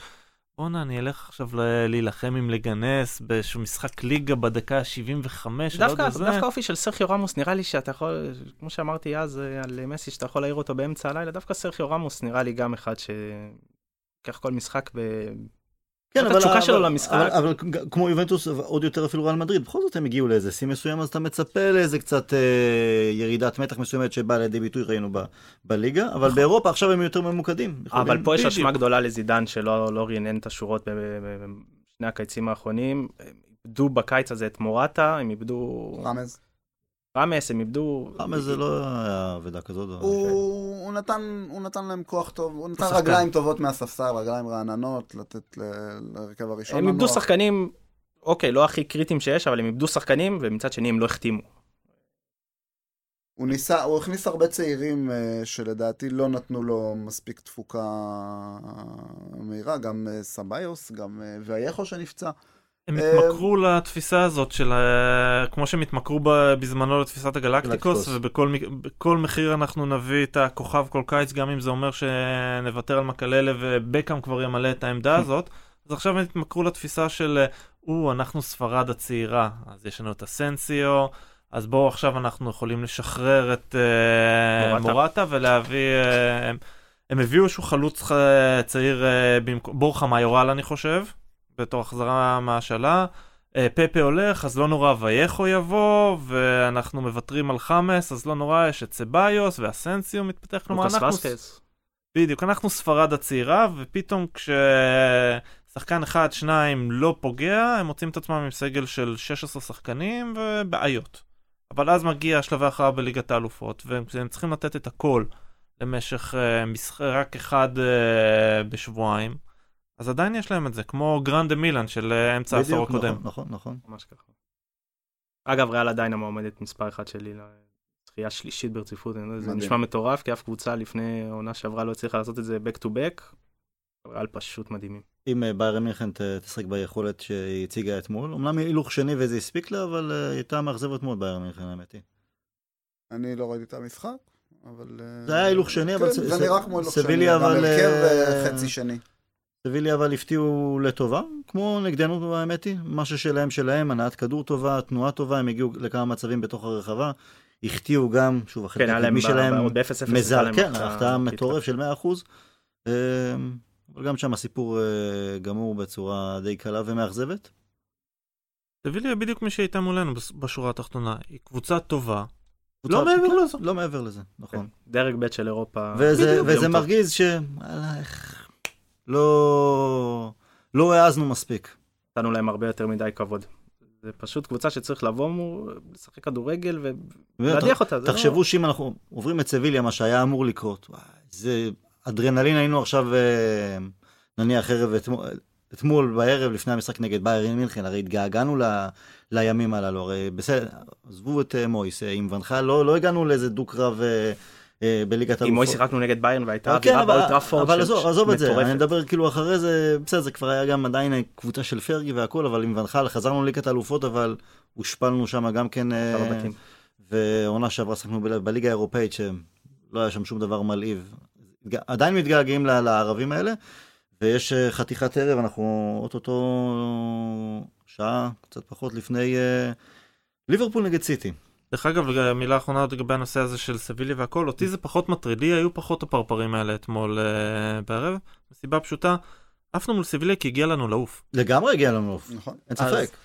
D: בואנה, אני אלך עכשיו להילחם עם לגנס באיזשהו משחק ליגה בדקה ה-75, לא
C: דווקא. דווקא האופי של סרחיו רמוס נראה לי שאתה יכול, כמו שאמרתי אז אה, על מסי, שאתה יכול להעיר אותו באמצע הלילה, דווקא סרחיו רמוס נראה לי גם אחד שלוקח כל משחק ב...
A: כן, אבל-
C: התשוקה שלו למשחק.
A: אבל, אבל כמו יובנטוס, עוד יותר אפילו ריאל מדריד, בכל זאת הם הגיעו לאיזה שיא מסוים, אז אתה מצפה לאיזה קצת אה, ירידת מתח מסוימת שבאה לידי ביטוי, ראינו ב, בליגה, אבל באירופה עכשיו הם יותר ממוקדים.
C: אבל פה יש. אשמה גדולה לזידן שלא לא רענן את השורות בשני הקיצים האחרונים. הם איבדו בקיץ הזה את מורטה, הם איבדו
B: רמז.
C: רמס, הם איבדו...
A: למה זה לא היה אבדה כזאת?
B: הוא הוא נתן הוא נתן להם כוח טוב, הוא נתן. רגליים טובות מהספסל, רגליים רעננות, לתת ל- להרכב הראשון.
C: הם איבדו. שחקנים, אוקיי, לא הכי קריטיים שיש, אבל הם איבדו שחקנים, ומצד שני הם לא החתימו.
B: הוא ניסה, הוא הכניס הרבה צעירים אה, שלדעתי לא נתנו לו מספיק תפוקה מהירה, גם אה, סביוס, גם אה, וייכו שנפצע.
D: הם
B: אה,
D: התמכרו לתפיסה הזאת של כמו שהם התמכרו בזמנו לתפיסת הגלקטיקוס
A: גלקטיקוס.
D: ובכל מחיר אנחנו נביא את הכוכב כל קיץ גם אם זה אומר שנוותר על מקללה ובקאם כבר ימלא את העמדה הזאת אז עכשיו הם התמכרו לתפיסה של או אנחנו ספרד הצעירה אז יש לנו את הסנסיו אז בואו עכשיו אנחנו יכולים לשחרר את אה,
C: מורטה.
D: ולהביא אה, הם- הביאו איזשהו חלוץ צעיר במקום בורחה מאיורל אני חושב בתור החזרה מהשאלה. אה, פפה הולך, אז לא נורא וייכו יבוא, ואנחנו מוותרים על חמאס, אז לא נורא, יש את סביוס ואסנסיו מתפתח, כלומר אנחנו...
C: וסקס.
D: בדיוק, אנחנו ספרד הצעירה, ופתאום כששחקן אחד, שניים לא פוגע, הם מוצאים את עצמם עם סגל של 16 שחקנים ובעיות. אבל אז מגיע השלב האחרון בליגת האלופות, והם צריכים לתת את הכל למשך uh, משחק אחד uh, בשבועיים. אז עדיין יש להם את זה, כמו גרנדה מילאן של uh, אמצע העשור
A: בדיוק,
D: הקודם.
A: נכון, נכון, נכון.
C: ממש ככה. אגב, ריאל עדיין המועמדת מספר אחת שלי לזכייה שלישית ברציפות, לא יודע, זה
B: מדהים.
C: נשמע מטורף, כי אף קבוצה לפני העונה שעברה לא הצליחה לעשות את זה back to back. ריאל פשוט מדהימים.
A: אם אה, ביירן מינכן תשחק ביכולת שהיא הציגה אתמול, אמנם הילוך שני וזה הספיק לה, אבל אה, היא הייתה מאכזבת מאוד ביירן מינכן, האמת היא.
B: אני לא ראיתי את המשחק, אבל... אה,
A: זה היה הילוך שני, אבל
B: כן, זה נראה כמו הילוך שני, גם
A: אבל,
B: הרכב
A: אה,
B: אה, חצי שני.
A: סביליה אבל הפתיעו לטובה, כמו נגדנו האמת היא, מה ששלהם שלהם, הנעת כדור טובה, תנועה טובה, הם הגיעו לכמה מצבים בתוך הרחבה, החטיאו גם, שוב, החלק
C: כן,
A: הקדמי
C: ב-
A: שלהם
C: עוד ב-0-0.
A: מזל, כן, החטאה מטורף של 100%, אה, אבל גם שם הסיפור אה, גמור בצורה די קלה ומאכזבת.
D: סביליה בדיוק מי שהייתה מולנו בשורה התחתונה, היא קבוצה טובה. לא מעבר
A: כן,
D: לזה.
A: לא מעבר לזה, נכון.
C: דרג ב' של אירופה.
A: וזה. מרגיז ש... לא... לא העזנו מספיק.
C: נתנו להם הרבה יותר מדי כבוד. זה פשוט קבוצה שצריך לבוא מול, לשחק כדורגל ולהדיח אותה. זה לא-
A: תחשבו שאם אנחנו עוברים את סביליה, מה שהיה אמור לקרות, וואי, זה אדרנלין היינו עכשיו, אה, נניח ערב אתמול, אתמול בערב לפני המשחק נגד ביירן מינכן, הרי התגעגענו ל, לימים הללו, הרי בסדר, עזבו את אה, מויס, אה, עם ונחל, לא, לא הגענו לאיזה דו-קרב אה, אה, בליגת
C: עם מוי
A: אלופות.
C: שיחקנו נגד ביירן והייתה
A: כן,
C: אווירה
A: אבל-
C: באולטראפורד
A: אבל עזוב, עזוב את זה. אני מדבר כאילו אחרי זה, בסדר, זה כבר היה גם עדיין קבוצה של פרגי והכל, אבל עם ונחל חזרנו לליגת האלופות, אבל הושפלנו שם גם כן, אה. ועונה שעברה שחקנו בליגה האירופאית, שלא היה שם שום דבר מלהיב. עדיין מתגעגעים לערבים האלה, ויש אה, חתיכת ערב, אנחנו אוטוטו שעה, קצת פחות לפני אה, ליברפול נגד סיטי.
D: דרך אגב, מילה אחרונה עוד לגבי הנושא הזה של סביליה והכל, אותי זה פחות מטריד, לי היו פחות הפרפרים האלה אתמול אה, בערב, מסיבה פשוטה, עפנו מול סביליה כי הגיע לנו לעוף.
A: לגמרי הגיע לנו עוף,
B: נכון.
A: אין ספק.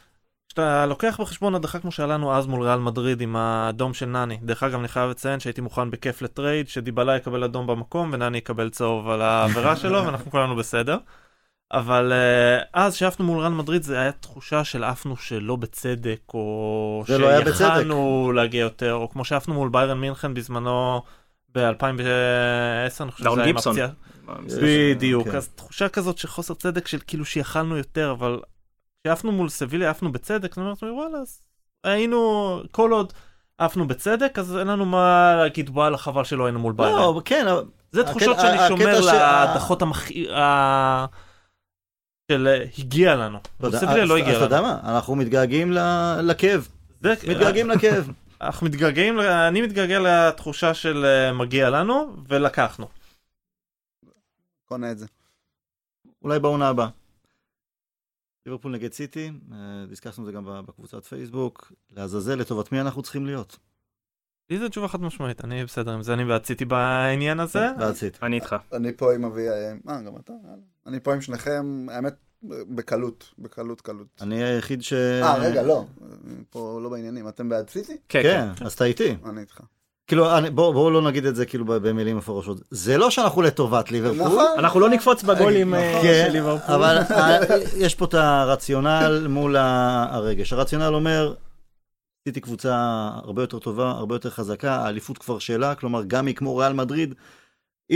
D: כשאתה לוקח בחשבון הדחה כמו שהיה לנו אז מול ריאל מדריד עם האדום של נני, דרך אגב אני חייב לציין שהייתי מוכן בכיף ל trade, שדיבאלה יקבל אדום במקום ונני יקבל צהוב על העבירה שלו ואנחנו כולנו בסדר. אבל uh, אז שעפנו מול ריאל מדריד זה היה תחושה של עפנו שלא בצדק, או
A: זה לא.
D: שיכלנו להגיע יותר, או כמו שעפנו מול ביירן מינכן בזמנו ב-2010, אני חושב שזה היה עם. הפציעה. בדיוק,
A: כן.
D: אז תחושה כזאת של חוסר צדק של כאילו שיכלנו יותר, אבל כשעפנו מול סביליה עפנו בצדק, אני אומר לעצמי וואלה, אז היינו, כל עוד עפנו בצדק, אז אין לנו מה להגיד וואלה חבל שלא היינו מול ביירן.
A: לא, כן, אבל-
D: זה
A: הקטע-
D: תחושות שאני
A: הקטע
D: שומר
A: ש-
D: להדחות המכ... של אה, הגיע לנו.
A: אתה יודע,
D: סביליה לא הגיע
A: אז אתה יודע
D: לנו.
A: מה, אנחנו מתגעגעים ל- לכאב,
D: זה-
A: מתגעגעים לכאב.
D: אנחנו מתגעגעים, אני מתגעגע לתחושה של אה, מגיע לנו, ולקחנו.
B: קונה את זה.
A: אולי בעונה הבאה. ליברפול נגד סיטי, אה, דיסקסנו את זה גם בקבוצת פייסבוק, לעזאזל לטובת מי אנחנו צריכים להיות.
D: לי זו תשובה חד משמעית, אני בסדר עם זה, אני ועציתי בעניין הזה.
A: בעד סיטי.
C: אני איתך.
B: אני פה עם אבי... אה, גם אתה? אני פה עם שניכם, האמת, בקלות, בקלות, קלות.
A: אני היחיד ש...
B: אה, רגע, לא. פה לא בעניינים. אתם בעד סיטי?
C: כן,
A: כן,
C: כן.
A: אז אתה איתי.
B: אני איתך.
A: כאילו, אני- בואו בואו לא נגיד את זה כאילו במילים מפורשות. זה לא שאנחנו לטובת ליברפול.
B: נכון.
C: אנחנו לא נקפוץ בגולים אה,
B: נכון.
A: כן,
C: של ליברפול.
A: אבל אה, יש פה את הרציונל מול הרגש. הרציונל אומר, סיטי קבוצה הרבה יותר טובה, הרבה יותר חזקה, האליפות כבר שלה, כלומר גם היא כמו ריאל מדריד,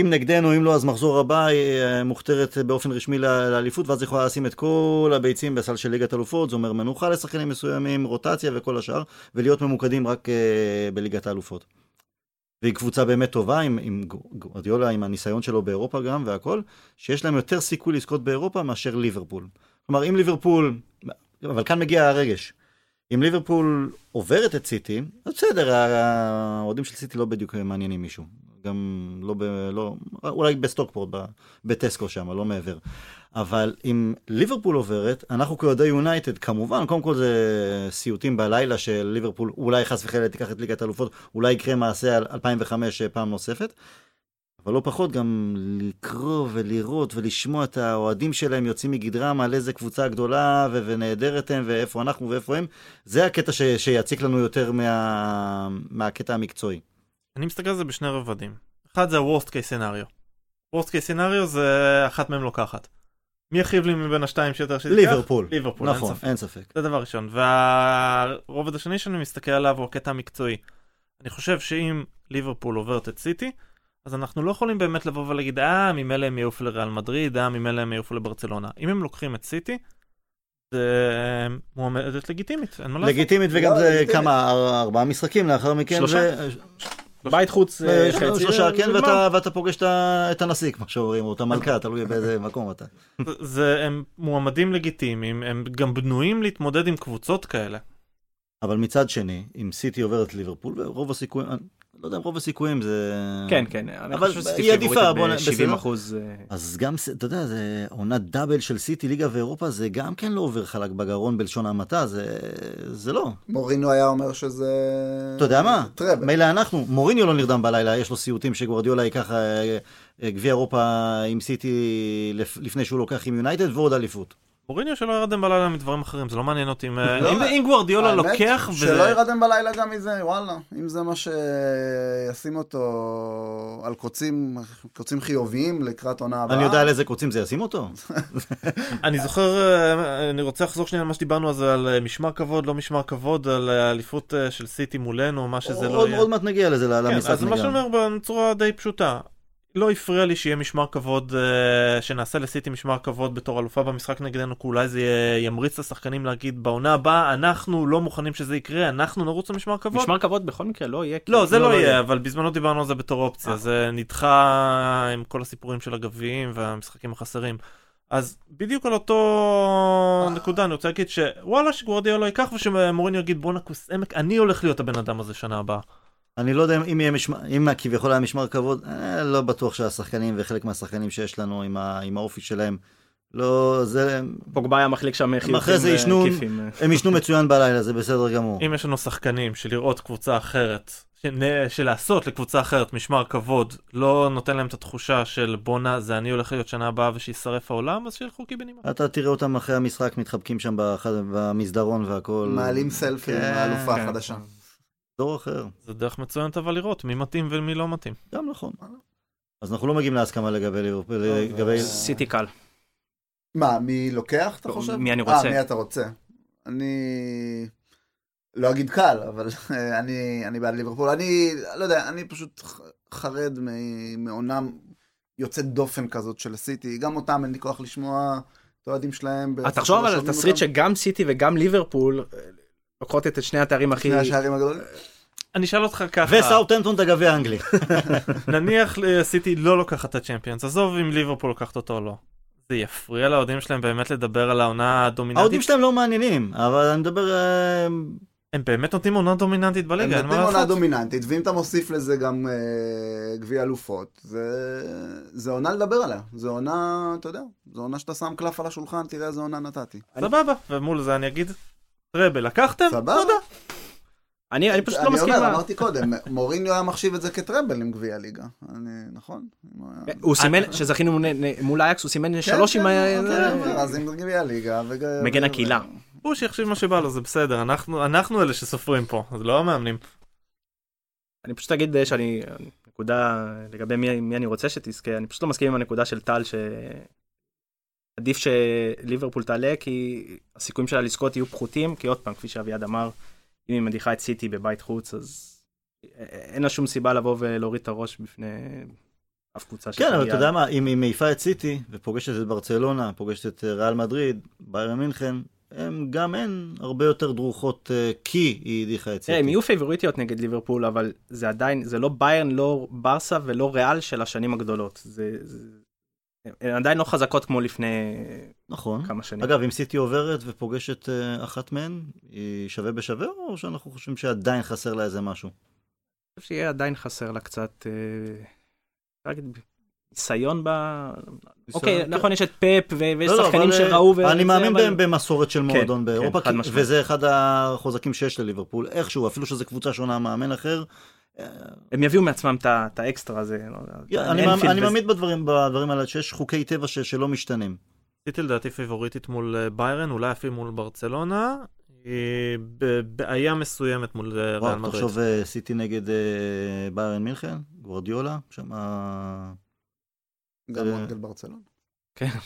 A: אם נגדנו, אם לא, אז מחזור הבא היא אה, מוכתרת באופן רשמי לאליפות, ואז יכולה לשים את כל הביצים בסל של ליגת אלופות, זה אומר מנוחה לשחקנים מסוימים, רוטציה וכל השאר, ולהיות ממוקדים רק אה, בליגת האלופות. והיא קבוצה באמת טובה, עם, עם גורדיולה, עם הניסיון שלו באירופה גם והכל, שיש להם יותר סיכוי לזכות באירופה מאשר ליברפול. כלומר, אם ליברפול, אבל כאן מגיע הרגש. אם ליברפול עוברת את סיטי, אז בסדר, האוהדים של סיטי לא בדיוק מעניינים מישהו. גם לא ב... לא, אולי בסטוקפורט, בטסקו שם, לא מעבר. אבל אם ליברפול עוברת, אנחנו כאוהדי יונייטד, כמובן, קודם כל זה סיוטים בלילה של ליברפול, אולי חס וחלילה תיקח את ליגת האלופות, אולי יקרה מעשה על 2005 פעם נוספת. אבל לא פחות גם לקרוא ולראות ולשמוע את האוהדים שלהם יוצאים מגדרם על איזה קבוצה גדולה ו- ונהדרת הם ואיפה אנחנו ואיפה הם, זה הקטע ש- שיציק לנו יותר מה... מהקטע המקצועי.
D: אני מסתכל על זה בשני רבדים. אחד זה ה-Worst case scenario. Worst case scenario זה אחת מהם לוקחת. מי יכאיב לי מבין השתיים שיותר שתיקח?
A: ליברפול.
D: ליברפול, אין
A: נכון,
D: ספק.
A: אין ספק.
D: זה דבר ראשון. והרובד השני שאני מסתכל עליו הוא הקטע המקצועי. אני חושב שאם ליברפול עוברת את סיטי, אז אנחנו לא יכולים באמת לבוא ולהגיד, אה, ממילא הם יעופו לריאל מדריד, אה, ממילא הם יעופו לברצלונה. אם הם לוקחים את סיטי, זה מועמדת לגיטימית, אין מה לעשות.
A: לגיטימית וגם
B: לא,
A: זה. כמה, אר- ארבעה משחקים לאחר מכן.
C: שלושה? בית חוץ אה,
A: אה,
C: חצי.
A: שלושה,
C: זה
A: כן. ואתה, פוגש את הנשיא, כמו שאומרים, או את המלכה, תלוי באיזה מקום אתה.
D: זה, הם מועמדים לגיטימיים, הם גם בנויים להתמודד עם קבוצות כאלה.
A: אבל מצד שני, אם סיטי עוברת ליברפול, רוב הסיכויים, לא יודע אם רוב הסיכויים זה...
C: כן, כן,
A: אבל היא עדיפה, בוא נ-
C: ב-70
A: בסדר.
C: אחוז. אה,
A: אז גם, אתה יודע, זה עונת דאבל של סיטי, ליגה ואירופה, זה גם כן לא עובר חלק בגרון בלשון המעטה, זה, זה לא.
B: מורינו היה אומר שזה...
A: אתה יודע מה?
B: טראבל.
A: מילא אנחנו, מוריניו לא נרדם בלילה, יש לו סיוטים שגוורדיולה ייקח אה, אה, גביע אירופה עם סיטי לפ- לפני שהוא לוקח עם יונייטד ועוד אליפות.
D: מוריניו שלא ירדם בלילה מדברים אחרים, זה לא מעניין אותי. אם-
B: לא,
D: אם- אם גוורדיולה
B: האמת,
D: לוקח,
B: שלא ירדם בלילה גם מזה, וואלה. אם זה מה שישים אותו על קוצים, קוצים חיוביים לקראת עונה הבאה.
A: אני יודע על איזה קוצים זה ישים אותו?
D: אני זוכר, אה, אני רוצה לחזור שנייה על מה שדיברנו אז על אה, משמר כבוד, לא משמר כבוד, על האליפות אה, של סיטי מולנו, מה שזה לא
A: עוד
D: יהיה.
A: עוד מעט נגיע לזה,
D: כן,
A: למשחק
D: אז מה
A: נגיע.
D: שאני אומר בצורה די פשוטה, לא הפריע לי שיהיה משמר כבוד, אה, שנעשה לסיטי משמר כבוד בתור אלופה במשחק נגדנו, כי אולי זה ימריץ את השחקנים להגיד בעונה הבאה, אנחנו לא מוכנים שזה יקרה, אנחנו נרוץ למשמר כבוד.
C: משמר כבוד בכל מקרה לא יהיה.
D: לא, זה לא
C: יהיה.
D: יהיה, אבל בזמנו דיברנו על זה בתור אופציה,
C: אה.
D: זה נדחה עם כל הסיפורים של הגביעים והמשחקים החסרים. אז בדיוק על אותו נקודה אני רוצה להגיד שוואלה שגוורדיאלה ייקח ושמוריניו יגיד בואנה כוס עמק אני הולך להיות הבן אדם הזה שנה הבאה.
A: אני לא יודע אם יהיה משמר, אם כביכול היה משמר כבוד, אה, לא בטוח שהשחקנים וחלק מהשחקנים שיש לנו עם, ה, עם האופי שלהם, לא, זה,
C: פוגבה היה מחליק שם חיוכים
A: אחרי זה ישנו-
C: וכיפים.
A: הם ישנו מצוין בלילה, זה בסדר גמור.
D: אם יש לנו שחקנים שלראות קבוצה אחרת, שלעשות לקבוצה אחרת משמר כבוד לא נותן להם את התחושה של בואנה זה אני הולך להיות שנה הבאה ושישרף העולם אז שילכו קיבינימה.
A: אתה תראה אותם אחרי המשחק מתחבקים שם במסדרון והכל.
B: מעלים סלפי עם
A: כן,
B: האלופה
C: כן.
B: החדשה.
A: דור אחר,
D: זה דרך מצוינת אבל לראות מי מתאים ומי לא מתאים.
A: גם נכון. אז אנחנו לא מגיעים להסכמה לגבי ליברפול, לגבי...
C: סיטי קל.
B: מה, מי לוקח, אתה
C: לא,
B: חושב?
C: מי אני רוצה.
B: אה, מי אתה רוצה. אני... לא אגיד קל, אבל אני, אני בעד ליברפול. אני, לא יודע, אני פשוט חרד מ- מעונה יוצאת דופן כזאת של סיטי. גם אותם אין לי כוח לשמוע את האוהדים שלהם.
C: אז תחשוב אבל על תסריט. שגם סיטי וגם ליברפול אה, לוקחות את שני התארים הכי...
B: שני השערים הגדולים.
D: אני אשאל אותך ככה,
A: וסאוטהמפטון את הגביע האנגלי.
D: נניח סיטי לא לוקחת את הצ'מפיונס, עזוב אם ליברפול לוקחת אותו או לא. זה יפריע לאוהדים שלהם באמת לדבר על העונה
A: האוהדים
D: הדומיננטית.
A: שלהם לא מעניינים, אבל אני מדבר... אה,
D: הם באמת נותנים עונה דומיננטית
B: הם
D: בליגה, אין מה
B: נותנים עונה
D: לעשות.
B: דומיננטית, ואם אתה מוסיף לזה גם אה, גביע אלופות, זה, זה עונה לדבר עליה. זה עונה, אתה יודע, זה עונה שאתה שם קלף על השולחן, תראה איזה עונה נתתי.
D: סבבה, ומול זה אני אגיד, טראבל לקחתם?
B: סבבה.
D: תודה.
C: אני אני פשוט לא
B: אני
C: מסכים.
B: אומר,
C: עם ה-
B: אמרתי קודם, מוריניו היה מחשיב את זה כטראבל עם גביע הליגה. אני, נכון?
C: הוא סימן, שזכינו מול- אייקס, הוא סימן שלוש עם...
B: כן,
C: ה-
B: כן,
C: זה-
B: כן, אז עם גביע הליגה. וג-
C: מגן הקהילה.
D: הוא שיחשיב מה שבא לו, זה בסדר, אנחנו אנחנו אלה שסופרים פה, זה לא המאמנים.
C: אני פשוט אגיד אה, שאני, נקודה לגבי מי, מי אני רוצה שתזכה, אני פשוט לא מסכים עם הנקודה של טל שעדיף שליברפול תעלה כי הסיכויים שלה לזכות יהיו פחותים, כי עוד פעם, כפי שאביעד אמר, אם היא מדיחה את סיטי בבית חוץ, אז אין לה שום סיבה לבוא ולהוריד את הראש בפני אף קבוצה
A: כן, אבל
C: שתגיע.
A: אתה יודע מה, אם היא מעיפה את סיטי, ופוגשת את ברצלונה, פוגשת את ריאל מדריד, ביירן מינכן, הם גם הן הרבה יותר דרוכות, אה, כי היא הדיחה את
C: תראה, הם
A: סיטי.
C: יהיו פייבוריטיות נגד ליברפול, אבל זה עדיין, זה לא ביירן, לא ברסה ולא ריאל של השנים הגדולות. זה, זה... הן עדיין לא חזקות כמו לפני
A: נכון.
C: כמה שנים.
A: אגב, אם סיטי עוברת ופוגשת אה, אחת מהן, היא שווה בשווה, או שאנחנו חושבים שעדיין חסר לה איזה משהו?
C: אני חושב שיהיה עדיין חסר לה קצת, אה, להגיד, ניסיון ב... אוקיי,
A: כן.
C: נכון, יש את פפ ו- ויש
A: לא, לא,
C: שחקנים
A: אה,
C: שראו, ו-
A: אני מאמין
C: אבל-
A: במסורת של מועדון באירופה,
C: חד
A: כי-. וזה אחד החוזקים שיש לליברפול, איכשהו, אפילו שזו קבוצה שונה, מאמן אחר. אה,
C: הם יביאו מעצמם את האקסטרה הזה. לא
A: אני. מאמין בדברים בדברים האלה, שיש חוקי טבע שלא משתנים.
D: סיטי לדעתי פיבוריטית מול אה, ביירן, אולי אפילו מול ברצלונה, היא בבעיה מסוימת מול אה, ריאל
A: וואו,
D: מדריד.
A: תחשוב אה, סיטי נגד אה, ביירן מינכן, גוורדיולה, שם... אה,
B: גם
A: אה,
B: נגד ברצלונה.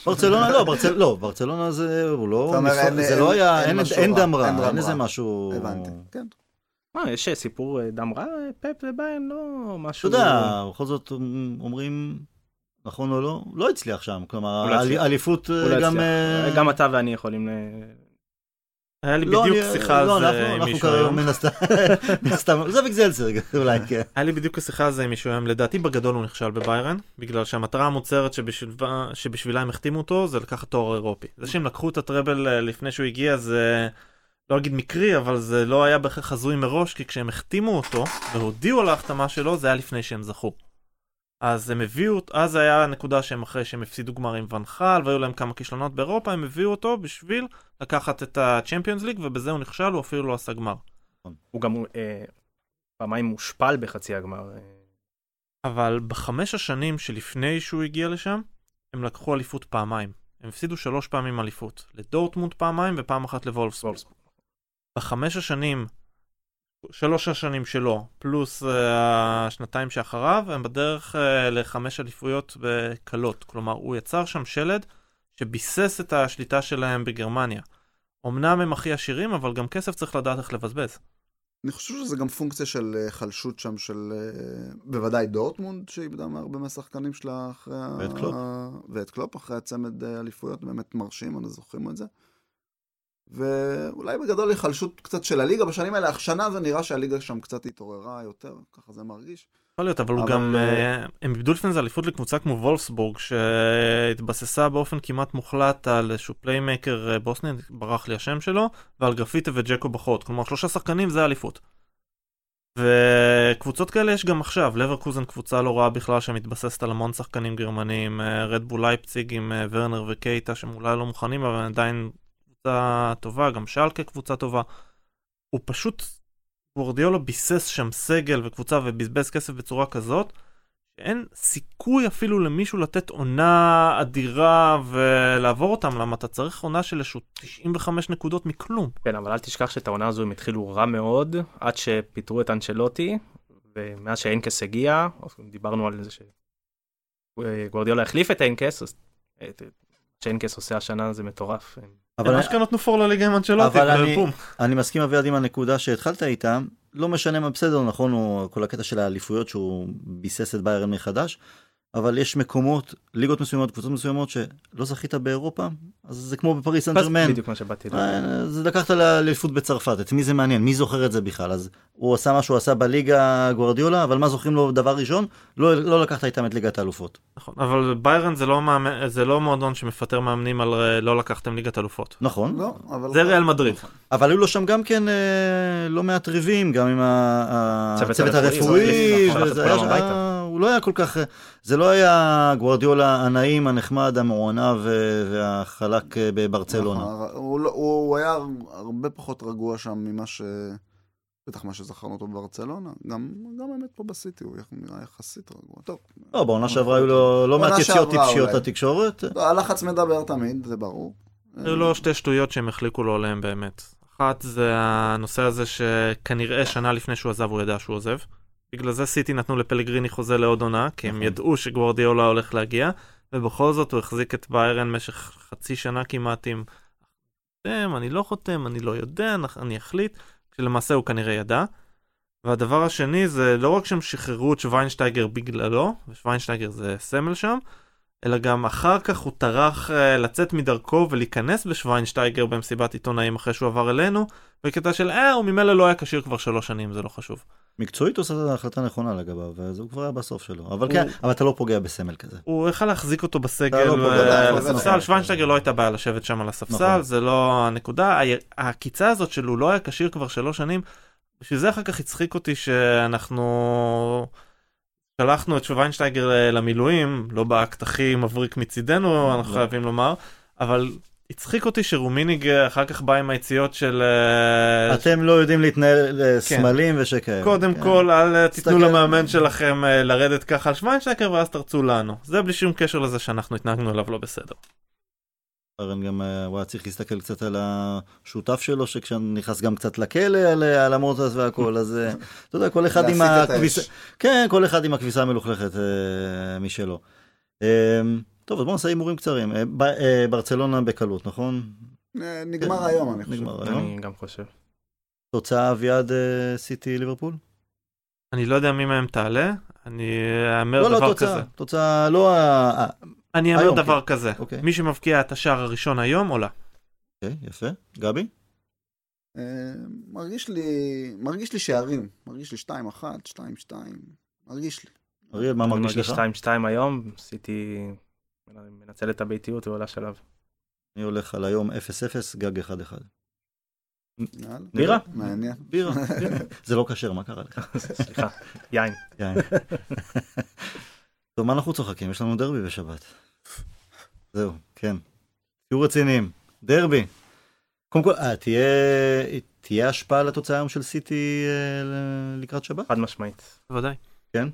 A: ברצלונה לא, ברצל- לא, ברצלונה זה הוא לא,
B: אומר, אין-
A: זה
B: אין-
A: לא היה,
B: אין
A: אין- אין
B: רע, אין
A: איזה. משהו...
B: הבנתי, כן.
C: מה, יש סיפור אה, דם רע, אה, פאפ וביירן, לא
A: אתה
C: משהו...
A: יודע, בכל זאת אומרים, נכון או לא, לא הצליח שם, כלומר,
C: לא
A: אה,
C: הוא לא
A: גם... אה,
C: גם אתה ואני יכולים...
D: היה לי
A: לא,
D: בדיוק
A: אני-
D: שיחה על זה עם מישהו היום.
A: מן הסתם, מן הסתם, זה בגזלצר אולי, כן.
D: היה לי בדיוק שיחה על זה עם מישהו היום, לדעתי בגדול הוא נכשל בביירן, בגלל שהמטרה המוצהרת שבשבילה, הם החתימו אותו זה לקחת תואר אירופי. זה שהם לקחו את הטראבל אה, לפני שהוא הגיע זה לא אגיד מקרי, אבל זה לא היה בהכרח הזוי מראש, כי כשהם החתימו אותו והודיעו על ההחתמה שלו זה היה לפני שהם זכו. אז הם הביאו, אז היה הנקודה שהם אחרי שהם הפסידו גמר עם ונחל והיו להם כמה כישלונות באירופה, הם הביאו אותו בשביל לקחת את ה-Champions League ובזה הוא נכשל, הוא אפילו לא עשה גמר.
C: הוא גם אה, פעמיים מושפל בחצי הגמר. אה.
D: אבל בחמש השנים שלפני שהוא הגיע לשם, הם לקחו אליפות פעמיים. הם הפסידו שלוש פעמים אליפות. לדורטמונד פעמיים ופעם אחת לוולפסבורג. בחמש השנים, שלוש השנים שלו, פלוס uh, השנתיים שאחריו, הם בדרך uh, לחמש אליפויות בקלות. כלומר, הוא יצר שם שלד שביסס את השליטה שלהם בגרמניה. אמנם הם הכי עשירים, אבל גם כסף צריך לדעת איך לבזבז.
B: אני חושב שזה גם פונקציה של אה, חלשות שם של אה, בוודאי דורטמונד שאיבדה מהרבה מהשחקנים שלה אחרי ה...
A: ואת קלופ.
B: ואת קלופ אחרי הצמד אה, אליפויות באמת מרשים, אנחנו זוכרים את זה. ואולי בגדול היא חלשות קצת של הליגה בשנים האלה, השנה זה נראה שהליגה שם קצת התעוררה יותר, ככה זה מרגיש.
D: יכול להיות, אבל הוא גם,
B: אה,
D: אה, הם איבדו לפני זה אליפות לקבוצה כמו וולפסבורג, שהתבססה באופן כמעט מוחלט על איזשהו playmaker אה, בוסני, ברח לי השם שלו, ועל גרפיטה וג'קו בחוט. כלומר, שלושה שחקנים זה אליפות. וקבוצות כאלה יש גם עכשיו, לברקוזן קבוצה לא רעה בכלל שמתבססת על המון שחקנים גרמנים, רדבול לייפציג עם ורנר וקייטה שהם אולי לא מוכנים, אבל עדיין קבוצה טובה, גם שלקה קבוצה טובה. הוא פשוט, גוורדיאלה ביסס שם סגל וקבוצה ובזבז כסף בצורה כזאת, שאין סיכוי אפילו למישהו לתת עונה אדירה ולעבור אותם, למה אתה צריך עונה של איזשהו 95 נקודות מכלום.
C: כן, אבל אל תשכח שאת העונה הזו הם התחילו רע מאוד, עד שפיטרו את אנצ'לוטי, ומאז שאינקס הגיע, דיברנו על זה שגוורדיאלה החליף את אינקס, אז שאינקס עושה השנה זה מטורף.
A: אבל
D: הם אשכרה נתנו פור לליגה עם אנצ'לוטי,
A: אבל אני-. אני מסכים אביעד עם הנקודה שהתחלת איתה, לא משנה מה בסדר, נכון, הוא כל הקטע של האליפויות שהוא ביסס את ביירן מחדש, אבל יש מקומות, ליגות מסוימות, קבוצות מסוימות שלא זכית באירופה, אז זה כמו בפריס סן ג'רמן.
C: בדיוק מה שבאתי להגיד.
A: אה, זה לקחת לאליפות בצרפת, את מי זה מעניין, מי זוכר את זה בכלל, אז הוא עשה מה שהוא עשה בליגה גוורדיולה, אבל מה זוכרים לו דבר ראשון? לא, לא לקחת איתם את ליגת האלופות.
D: נכון, אבל ביירן זה לא, מאמן, זה לא מועדון שמפטר מאמנים על אה, לא לקחתם ליגת אלופות.
A: נכון,
B: לא, אבל...
D: זה ריאל מדריד.
A: אבל היו לו שם גם כן אה, לא מעט ריבים, גם עם הצוות
C: הרפואי,
A: הרפואי,
C: נכון,
A: שם-
C: הביתה.
A: הוא לא היה כל כך, זה לא היה גוורדיולה הנעים, הנחמד, המעונב ו- והחלק אה, בברצלונה.
B: נכון, הוא, לא- הוא היה הרבה פחות רגוע שם ממה ש... בטח מה שזכרנו אותו בברצלונה. גם, גם האמת פה בסיטי הוא נראה יחסית רגוע. טוב.
A: לא, בעונה שעברה היו לו לא מעט יציאות טיפשיות. לתקשורת.
B: לא, הלחץ מדבר תמיד, זה ברור.
D: היו לו שתי שטויות שהם החליקו לו עליהם באמת. אחת זה הנושא הזה שכנראה שנה לפני שהוא עזב הוא ידע שהוא עוזב. בגלל זה סיטי נתנו לפלגריני חוזה לעוד עונה, כי הם
A: נכון.
D: ידעו שגוורדיאולה הולך להגיע, ובכל זאת הוא החזיק את ביירן במשך חצי שנה כמעט עם חותם, אני לא חותם, אני לא יודע, אני אחליט, כשלמעשה הוא כנראה ידע. והדבר השני זה לא רק שהם שחררו את שוויינשטייגר בגללו, ושוויינשטייגר זה סמל שם, אלא גם אחר כך הוא טרח אה, לצאת מדרכו ולהיכנס בשוויינשטייגר במסיבת עיתונאים אחרי שהוא עבר אלינו, בקטע של אה, הוא ממילא לא היה כשיר כבר שלוש שנים, זה לא חשוב.
A: מקצועית הוא עושה את ההחלטה נכונה לגביו, וזה כבר היה בסוף שלו. אבל
D: הוא-
A: כן, אבל אתה לא פוגע בסמל כזה.
D: הוא יכל להחזיק אותו בסגל
A: לא
B: לא,
D: הספסל,
A: נכון.
D: שוויינשטייגר לא הייתה בעיה לשבת שם על הספסל,
A: נכון.
D: זה לא הנקודה. העקיצה הזאת שלו לא היה כשיר כבר שלוש שנים, בשביל זה אחר כך הצחיק אותי שאנחנו שלחנו את שוויינשטייגר למילואים, לא באקט הכי מבריק מצידנו, אנחנו
A: לא.
D: חייבים לומר, אבל הצחיק אותי שרומיניג אה, אחר כך בא עם היציאות של... אה,
A: אתם לא יודעים להתנהל אה, סמלים ושכאלה.
D: קודם
A: כן.
D: כל, אל תיתנו למאמן שלכם לרדת ככה על שוויינשטייקר ואז תרצו לנו. זה בלי שום קשר לזה שאנחנו התנהגנו אליו לא בסדר.
A: ארן גם הוא היה צריך להסתכל קצת על השותף שלו, שכשנכנס גם קצת לכלא על, על המוטוס והכל, אז אתה יודע, כל אחד עם הכביסה. כן, כל אחד עם הכביסה המלוכלכת משלו. טוב, אז בואו נעשה הימורים קצרים. אה, ב- אה, ברצלונה בקלות, נכון?
B: אה, נגמר היום, אני חושב.
A: נגמר היום.
C: אני גם חושב.
A: תוצאה אביעד סיטי ליברפול?
D: אני לא יודע מי מהם תעלה, אני אאמר
A: לא, לא,
D: דבר
A: תוצאה.
D: כזה.
A: תוצאה לא ה...
D: אני אאמר
A: היום,
D: דבר
A: כן.
D: כזה.
A: אוקיי.
D: מי שמבקיע את השער הראשון היום עולה.
A: אוקיי, יפה. גבי?
B: מרגיש לי, מרגיש לי שערים. מרגיש לי 2-1, 2-2. מרגיש לי.
A: אריאל, מה
C: אני
A: מרגיש לך?
C: 2-2 היום, סיטי מנצל את הביתיות ועולה שלב.
A: אני הולך על היום 0-0, גג 1-1.
B: יאללה.
C: בירה?
B: מעניין.
A: בירה. זה לא כשר, מה קרה לך?
C: סליחה, יין.
A: יין. טוב, מה אנחנו צוחקים? יש לנו דרבי בשבת. זהו, כן. תהיו רציניים. דרבי. קודם כל, אה, תהיה, תהיה השפעה לתוצאה היום של סיטי אה, לקראת שבת?
C: חד משמעית.
D: בוודאי.
A: כן?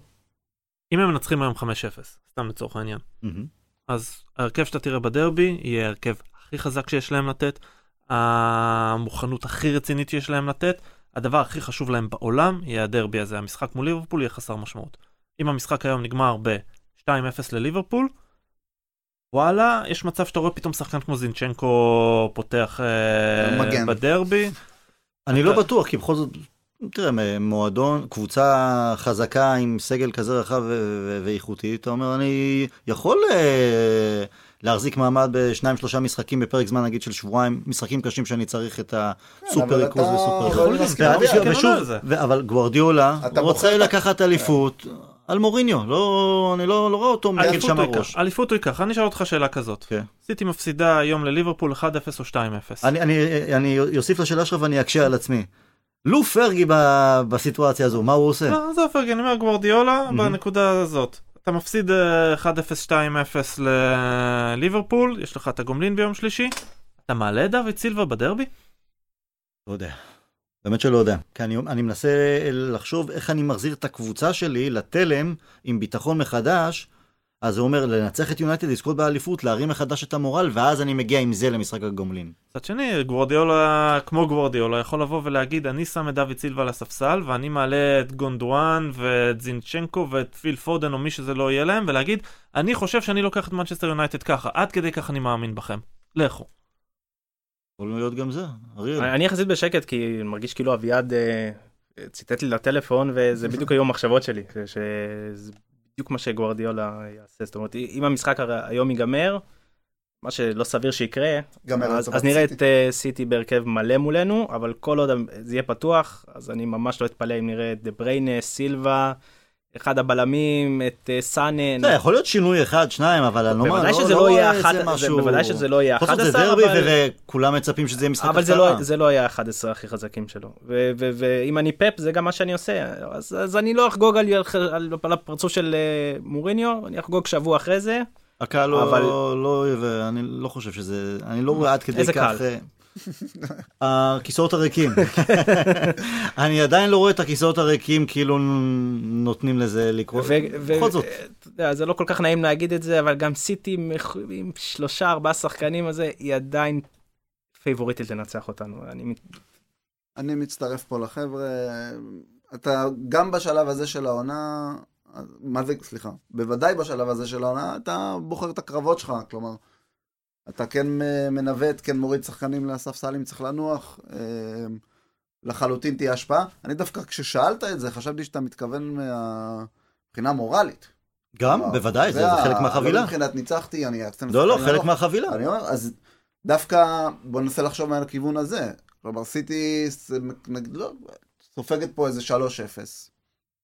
D: אם הם מנצחים היום 5-0, סתם לצורך העניין,
A: מהמם.
D: אז ההרכב שאתה תראה בדרבי יהיה ההרכב הכי חזק שיש להם לתת, המוכנות הכי רצינית שיש להם לתת, הדבר הכי חשוב להם בעולם יהיה הדרבי הזה. המשחק מול ליברפול יהיה חסר משמעות. אם המשחק היום נגמר ב-2-0 לליברפול, וואלה, יש מצב שאתה רואה פתאום שחקן כמו זינצ'נקו פותח אה,
B: מגן.
D: בדרבי.
A: אני לא
D: אתה-
A: בטוח, כי בכל זאת, תראה, מועדון, קבוצה חזקה עם סגל כזה רחב ו- ו- ואיכותי, אתה אומר, אני יכול אה, להחזיק מעמד בשניים שלושה משחקים בפרק זמן נגיד של שבועיים, משחקים קשים שאני צריך את הסופר ריכוז וסופר. ו- אבל גוורדיולה רוצה לקחת אליפות על מוריניו, לא, אני לא לא רואה אותו
D: אליפות
A: שם הראש.
D: אליפות הוא ייקח. אני אשאל אותך שאלה כזאת.
A: כן.
D: סיטי מפסידה היום לליברפול 1-0 או 2-0.
A: אני, אני, אני אוסיף לשאלה שלך ואני אקשה על עצמי. לו פרגי ב- בסיטואציה הזו, מה הוא עושה?
D: לא, עזוב פרגי, אני אומר גוורדיולה. בנקודה הזאת. אתה מפסיד אה, 1-0-2-0 לליברפול, יש לך את הגומלין ביום שלישי, אתה מעלה את דוד סילבה בדרבי?
A: לא יודע. באמת שלא יודע. כי אני, אני מנסה לחשוב איך אני מחזיר את הקבוצה שלי לתלם עם ביטחון מחדש. אז זה אומר לנצח את יונייטד, לזכות באליפות, להרים מחדש את המורל, ואז אני מגיע עם זה למשחק הגומלין.
D: מצד שני, גוורדיולה, כמו גוורדיולה, יכול לבוא ולהגיד, אני שם את דוד סילבה על הספסל, ואני מעלה את גונדואן ואת זינצ'נקו ואת פיל פודן או מי שזה לא יהיה להם, ולהגיד, אני חושב שאני לוקח את מנצ'סטר יונייטד ככה, עד כדי כך אני מאמין בכם. לכו.
A: יכול להיות גם זה, אריאל.
C: אני יחסית בשקט כי אני מרגיש כאילו אביעד אה, ציטט לי לטלפון וזה בדיוק היו המחשבות שלי ש- שזה בדיוק מה שגוורדיולה יעשה זאת אומרת אם המשחק היום ייגמר. מה שלא סביר שיקרה אז, אז נראה. את אה, סיטי בהרכב מלא מולנו אבל כל עוד זה יהיה פתוח אז אני ממש לא אתפלא אם נראה את דה בריינה סילבה אחד הבלמים את אה, סאנה.
A: זה יכול להיות שינוי אחד, שניים, אבל אני לא
C: בוודאי
A: לא- לא
C: לא
A: רואה את
C: אחד,
A: זה
C: זה-
A: משהו...
C: בוודאי שזה לא יהיה
A: בכל זאת
C: 11,
A: זה דרבי,
C: אבל-
A: וכולם מצפים שזה יהיה משחק
C: אבל זה. לא, זה לא היה 11 הכי חזקים שלו. ו- ו- ואם אני פפ זה גם מה שאני עושה. אז, אני לא אחגוג על, הפרצוף של uh, מוריניו, אני אחגוג שבוע אחרי זה.
A: הקהל לא,
C: אבל-
A: לא, ואני לא חושב שזה, אני לא רואה עד כדי
C: איזה
A: כך...
C: קהל?
A: אה, הכיסאות הריקים. אני עדיין לא רואה את הכיסאות הריקים כאילו נותנים לזה לקרות. בכל זאת.
C: יודע, זה לא כל כך נעים להגיד את זה, אבל גם סיטי עם- שלושה ארבעה שחקנים הזה, היא עדיין פייבוריטית לנצח אותנו. אני
B: מצטרף פה לחבר'ה. אתה גם בשלב הזה של העונה, מה זה, סליחה, בוודאי בשלב הזה של העונה, אתה בוחר את הקרבות שלך, כלומר, אתה כן מנווט, כן מוריד שחקנים לספסל אם צריך לנוח, אה, לחלוטין תהיה השפעה. אני דווקא, כששאלת את זה, חשבתי שאתה מתכוון מבחינה מורלית.
A: גם,
B: כלומר,
A: בוודאי, זה זה
B: ה-
A: חלק
B: לא
A: מהחבילה.
B: מבחינת ניצחתי, אני
A: לא, לא, חלק
B: לנוח.
A: מהחבילה.
B: אני אומר, אז דווקא בוא ננסה לחשוב מהכיוון הכיוון הזה. כלומר, סיטי לא, סופגת פה איזה 3-0,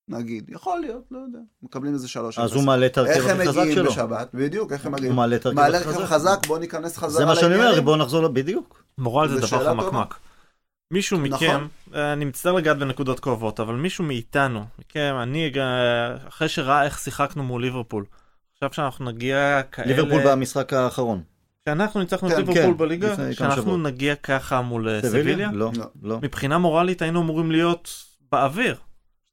B: נגיד. יכול להיות, לא יודע. מקבלים איזה 3-0.
A: אז הוא מעלה את ההרכב
B: איך הם
A: הכי חזק
B: מגיעים
A: שלו.
B: בשבת? בדיוק, איך הם
A: הוא
B: מגיעים?
A: מעלה את ההרכב
B: מעלה
A: הכי
B: הרכב
A: חזק.
B: בוא ניכנס חזרה
A: זה מה שאני אומר,
B: לעניינים.
A: בואו נחזור, בדיוק.
D: מורל זה דבר. חמקמק. מישהו
B: נכון.
D: מכם, אה, אני מצטער לגעת בנקודות כואבות, אבל מישהו מאיתנו, מכם, אני, אה, אחרי שראה איך שיחקנו מול ליברפול, עכשיו שאנחנו נגיע כאלה...
A: ליברפול במשחק האחרון.
D: כשאנחנו ניצחנו את
B: כן,
D: ליברפול
A: כן,
D: בליגה,
A: לפני כמה
D: שאנחנו
A: שבועות.
D: נגיע ככה מול אה, סביליה,
A: לא,
B: לא.
A: לא.
D: מבחינה מורלית היינו אמורים להיות באוויר.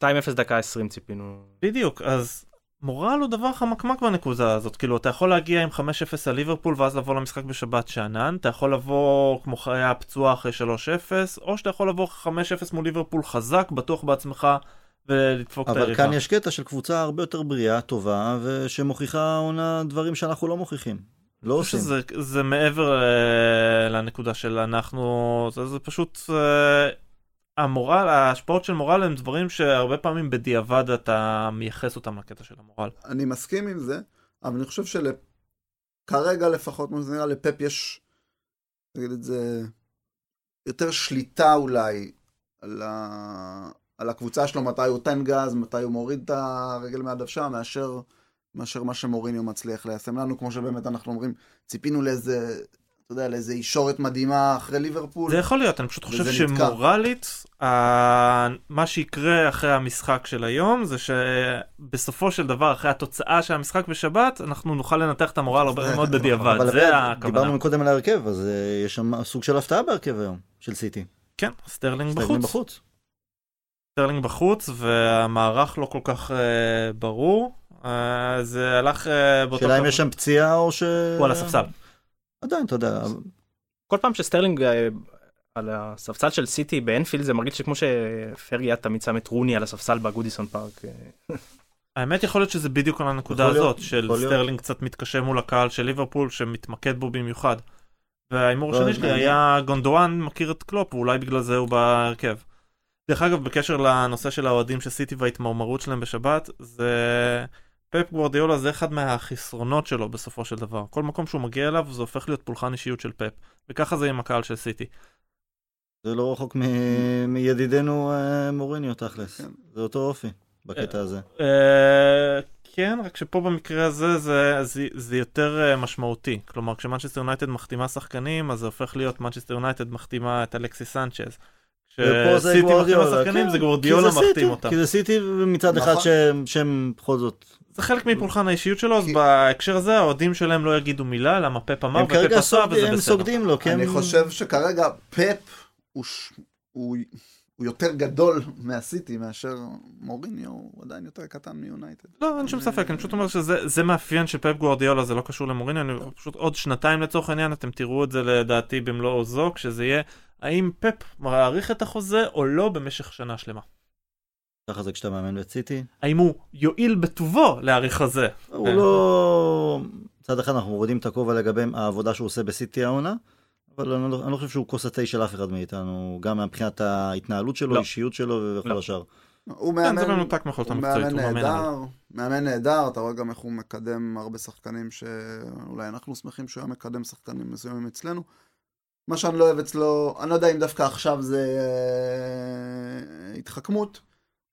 C: 2-0 דקה 20 ציפינו.
D: בדיוק, אז מורל הוא דבר חמקמק בנקודה הזאת, כאילו אתה יכול להגיע עם 5-0 על ליברפול ואז לבוא למשחק בשבת שאנן, אתה יכול לבוא כמו חיה פצועה אחרי 3-0, או שאתה יכול לבוא 5-0 מול ליברפול חזק, בטוח בעצמך, ולדפוק את
A: אבל
D: היריבה.
A: כאן יש קטע של קבוצה הרבה יותר בריאה, טובה, ושמוכיחה עונה דברים שאנחנו לא מוכיחים. לא עושים.
D: שזה זה מעבר אה, לנקודה של אנחנו, זה, זה פשוט אה, המורל, ההשפעות של מורל הם דברים שהרבה פעמים בדיעבד אתה מייחס אותם לקטע של המורל.
B: אני מסכים עם זה, אבל אני חושב שכרגע לפחות, מה שזה נראה, לפפ יש, נגיד את זה, יותר שליטה אולי על, ה... על הקבוצה שלו, מתי הוא נותן גז, מתי הוא מוריד את הרגל מהדוושה, מאשר, מאשר מה שמוריניו מצליח ליישם לנו, כמו שבאמת אנחנו אומרים, ציפינו לאיזה, אתה יודע, לאיזה ישורת מדהימה אחרי ליברפול.
D: זה יכול להיות, אני פשוט חושב. שמורלית, ה- מה שיקרה אחרי המשחק של היום, זה שבסופו של דבר, אחרי התוצאה של המשחק בשבת, אנחנו נוכל לנתח את המורל הרבה מאוד בדיעבד,
A: אבל
D: זה
A: דיברנו
D: הכוונה.
A: מקודם על ההרכב, אז אה, יש שם סוג של הפתעה בהרכב היום, של סיטי.
D: כן, סטרלינג בחוץ.
A: בחוץ.
D: סטרלינג בחוץ, והמערך לא כל כך אה, ברור. אה, זה הלך באותו...
A: שאלה אם יש שם פציעה או ש...
D: הוא על הספסל.
A: עדיין, אתה יודע.
C: כל פעם שסטרלינג אה, על הספסל של סיטי באנפילד זה מרגיש שכמו שפרגי תמיד שם את רוני על הספסל בגודיסון פארק.
D: האמת יכול להיות שזה בדיוק על הנקודה
A: להיות,
D: הזאת, של
A: להיות.
D: סטרלינג קצת מתקשה מול הקהל של ליברפול, שמתמקד בו במיוחד. וההימור
A: לא,
D: השני שלי. היה גונדואן מכיר את קלופ, ואולי בגלל זה הוא בהרכב. דרך אגב, בקשר לנושא של האוהדים של סיטי וההתמרמרות שלהם בשבת, זה... פפ גוורדיאולה זה אחד מהחסרונות שלו בסופו של דבר. כל מקום שהוא מגיע אליו זה הופך להיות פולחן אישיות של פפ. וככה זה עם הקהל של סיטי.
A: זה לא רחוק מ- מידידנו אה, מוריניו תכלס.
B: כן.
A: זה אותו אופי בקטע הזה.
D: אה, כן, רק שפה במקרה הזה זה, זה, זה יותר אה, משמעותי. כלומר, כשמנצ'סטר יונייטד מחתימה שחקנים, אז זה הופך להיות מנצ'סטר יונייטד מחתימה את אלכסי סנצ'ז. כשסיטי מחתימה שחקנים,
A: כן,
D: זה גוורדיאולה מחתים אותם.
A: כי זה סיטי מצד אחד
B: נכון.
A: שהם- שהם בכל זאת
D: זה חלק מפולחן האישיות שלו, אז בהקשר הזה האוהדים שלהם לא יגידו מילה, למה פפ אמר
A: כרגע
D: עשה וזה
A: הם
D: בסדר.
A: סוגדים לו, כי הם...
B: אני חושב שכרגע פפ הוא, יותר גדול מהסיטי מאשר מוריניו, הוא עדיין יותר קטן מיונייטד.
D: לא, אין שום ספק, אני פשוט אומר שזה זה מאפיין של פפ גוורדיאולה, זה לא קשור למוריניו, אני פשוט עוד שנתיים לצורך העניין, אתם תראו את זה לדעתי במלוא עוזו, כשזה יהיה, האם פפ מעריך את החוזה או לא במשך שנה שלמה.
A: ככה זה כשאתה מאמן את סיטי.
D: האם הוא יואיל בטובו להאריך חוזה.
A: הוא
D: כן.
A: לא... מצד אחד אנחנו מורידים את הכובע לגבי העבודה שהוא עושה בסיטי העונה, אבל אני לא, אני לא חושב שהוא כוס התה של אף אחד מאיתנו, גם מבחינת ההתנהלות שלו,
C: לא.
A: האישיות שלו וכל
C: לא.
A: השאר.
B: הוא
D: כן,
B: מאמן,
D: מנותק
B: הוא. נהדר, מאמן נהדר, אתה רואה גם איך הוא מקדם הרבה שחקנים שאולי אנחנו שמחים שהוא היה מקדם שחקנים מסוימים אצלנו. מה שאני לא אוהב אצלו, אני לא יודע אם דווקא עכשיו זה אה, התחכמות.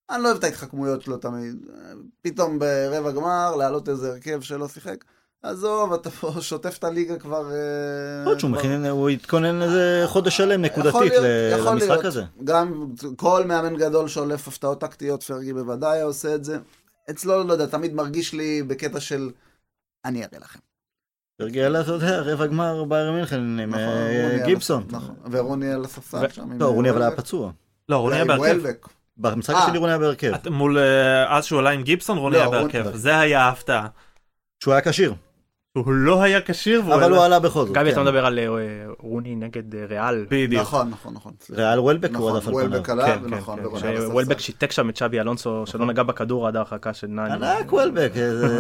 B: אני לא אוהב את ההתחכמויות שלו תמיד. אה, פתאום ברבע גמר, להעלות איזה הרכב שלא שיחק. עזוב, אתה פה שוטף את הליגה כבר... אה,
A: יכול להיות שהוא מכין, הוא התכונן איזה חודש שלם נקודתית למשחק. הזה.
B: גם כל מאמן גדול שולף הפתעות טקטיות, פרגי בוודאי עושה את זה. אצלו, לא יודע, תמיד מרגיש לי בקטע של אני אראה לכם.
A: הרגיע, אתה יודע, רבע גמר ביירן מינכן עם
B: נכון,
A: אה, גיבסון.
B: נכון, ורוני על הספסל שם.
A: לא, רוני אבל היה
B: וולבק.
A: פצוע.
D: לא, רוני היה בהרכב.
A: במשחק
B: אה.
A: השני רוני היה בהרכב.
D: מול, אה, אז שהוא עלה עם גיבסון, רוני
B: לא,
D: היה בהרכב. זה היה ההפתעה.
A: שהוא היה כשיר,
D: הוא לא היה כשיר,
A: אבל
D: עלה-
A: הוא עלה בכל זאת.
C: גבי. אתה מדבר על אה, רוני נגד אה, ריאל.
D: בדיוק.
B: נכון, נכון, נכון.
A: ריאל וולבק הוא
B: נכון,
A: עדף על פניו.
B: וולבק עלה,
C: כן, כן,
B: ונכון,
C: כן. שוולבק שיתק שם את שבי אלונסו, שלא נגע בכדור עד ההרחקה של נאני.
A: ענק וולבק. איזה-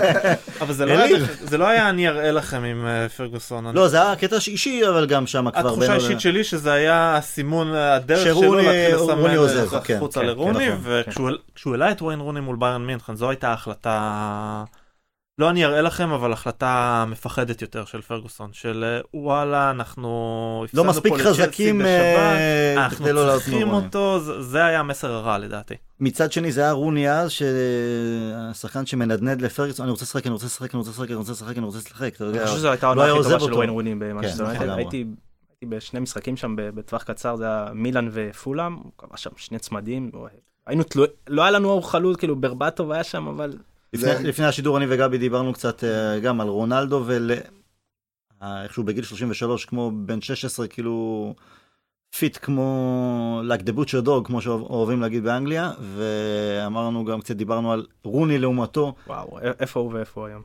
D: אבל זה לא. היה- זה לא היה אני אראה לכם עם אה, פרגוסון.
A: לא, זה היה קטע אישי, אבל גם שם כבר
D: התחושה האישית שלי שזה היה הסימון אה, הדרך שלו להתחיל לסמן אה, החוצה לרוני,
A: נכון,
D: וכשהוא העלה את רוני מול ביירן מינכן, זו הייתה החלטה, לא אני אראה לכם, אבל החלטה מפחדת יותר של פרגוסון, של אה, וואלה, אנחנו
A: לא
D: הפסדנו
A: מספיק
D: פה לצ'לסי
A: חזקים
D: בשבת,
A: אה,
D: אנחנו
A: כדי לא לעלות
D: צריכים
A: מרוני.
D: אותו, זה- זה היה המסר הרע לדעתי.
A: מצד שני זה היה רוני אז, שהשחקן שמנדנד לפרגוסון, אני רוצה לשחק, אני רוצה לשחק, אני רוצה לשחק, אני רוצה לשחק, אני רוצה לשחק, אתה
C: אני
A: יודע.
C: חושב שזו הייתה
A: לא
C: העונה הכי טובה של. וויין רוני במאנצ'סטר
A: כן. לגמרי.
C: הייתי בשני משחקים שם בטווח קצר, זה היה מילאן ופולאם, הוא קבע שם שני צמדים. היינו תלויים, לא היה לנו חלוץ, כאילו ברבטוב היה שם, אבל
A: לפני,
B: זה-
A: לפני השידור אני וגבי דיברנו קצת אה, גם על רונלדו ול... אה, איכשהו בגיל 33 כמו בן 16 כאילו פיט כמו like the butcher's dog כמו שאוהבים להגיד באנגליה ואמרנו גם קצת דיברנו על רוני לעומתו
C: וואו, איפה הוא ואיפה הוא היום.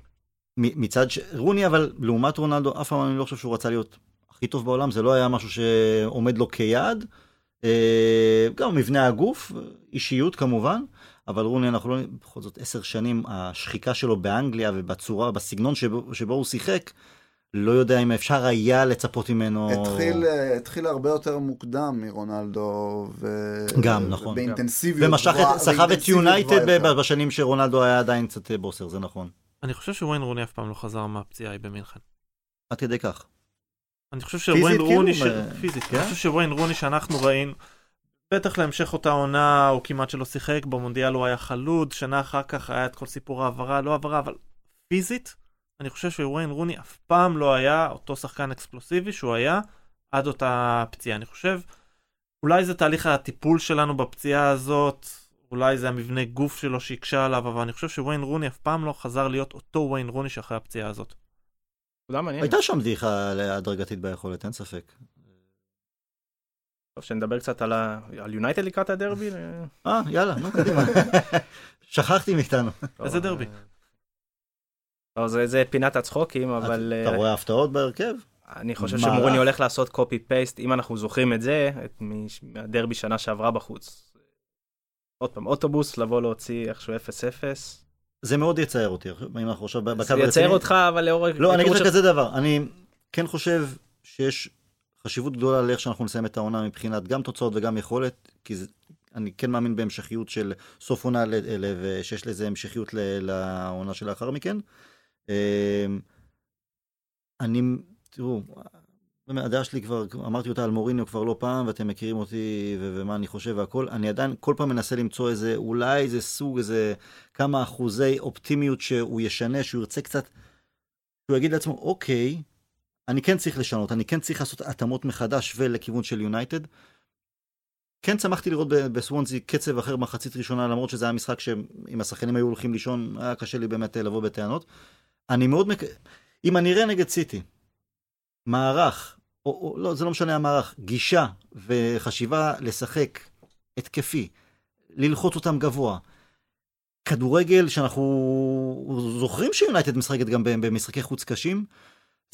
A: מצד ש... רוני אבל לעומת רונלדו אף פעם אני לא חושב שהוא רצה להיות הכי טוב בעולם זה לא היה משהו שעומד לו כיעד. אה, גם מבנה הגוף אישיות כמובן אבל רוני אנחנו לא בכל זאת עשר שנים השחיקה שלו באנגליה ובצורה בסגנון שבו, שבו הוא שיחק לא יודע אם אפשר היה לצפות ממנו
B: התחיל, אה, התחיל הרבה יותר מוקדם מרונלדו, ו...
A: גם, נכון.
B: באינטנסיביות
A: ומשך
B: גבוהה-
A: את סחב את יונייטד. בשנים שרונלדו היה עדיין קצת אה, בוסר זה נכון
D: אני חושב שוויין רוני אף פעם לא חזר מהפציעה ההיא במינכן.
A: עד כדי כך.
D: אני חושב שוויין רוני, ש...
A: כאילו? אה,
D: פיזית,
A: כן?
D: אני חושב שוויין רוני שאנחנו ראינו, בטח להמשך אותה עונה, הוא כמעט שלא שיחק, במונדיאל הוא היה חלוד, שנה אחר כך היה את כל סיפור העברה, לא העברה, אבל פיזית, אני חושב שוויין רוני אף פעם לא היה אותו שחקן אקספלוסיבי שהוא היה עד אותה פציעה. אני חושב, אולי זה תהליך הטיפול שלנו בפציעה הזאת, אולי זה המבנה גוף שלו שהקשה עליו, אבל אני חושב שוויין רוני אף פעם לא חזר להיות אותו וויין רוני שאחרי הפציעה הזאת.
A: הייתה שם דעיכה הדרגתית ביכולת אין ספק.
C: טוב, שנדבר קצת על יונייטד לקראת הדרבי. אה,
A: אה יאללה נו קדימה. שכחתי מאיתנו.
D: איזה דרבי?
C: לא, זה זה פינת הצחוקים, אבל
A: אתה
C: אה,
A: רואה הפתעות בהרכב?
C: אני חושב. שמורוני הולך לעשות קופי פייסט, אם אנחנו זוכרים את זה, את מהדרבי שנה שעברה בחוץ. עוד פעם, אוטובוס, לבוא להוציא איכשהו 0-0.
A: זה מאוד יצער אותי אם אנחנו עכשיו בקו
C: זה
A: הרציני.
C: יצייר אותך, אבל לאור...
A: לא, אני אגיד לך כזה דבר, אני כן חושב שיש חשיבות גדולה לאיך שאנחנו נסיים את העונה מבחינת גם תוצאות וגם יכולת, כי זה, אני כן מאמין בהמשכיות של סוף עונה ושיש לזה המשכיות לעונה שלאחר מכן. אמ, אני, תראו, הדעה שלי כבר, אמרתי אותה על מוריניו כבר לא פעם, ואתם מכירים אותי ו- ומה אני חושב והכל. אני עדיין כל פעם מנסה למצוא איזה, אולי איזה סוג, איזה כמה אחוזי אופטימיות שהוא ישנה, שהוא ירצה קצת, שהוא יגיד לעצמו, אוקיי, אני כן צריך לשנות, אני כן צריך לעשות התאמות מחדש ולכיוון של יונייטד. כן שמחתי לראות בסוונזי קצב אחר מחצית ראשונה, למרות שזה היה משחק שאם השחקנים היו הולכים לישון, היה קשה לי באמת לבוא בטענות. אני מאוד מק... אם אני אראה נגד סיטי, מערך, או, או לא, זה לא משנה המערך, גישה וחשיבה לשחק התקפי, ללחוץ אותם גבוה. כדורגל שאנחנו זוכרים שיונייטד משחקת גם במשחקי חוץ קשים,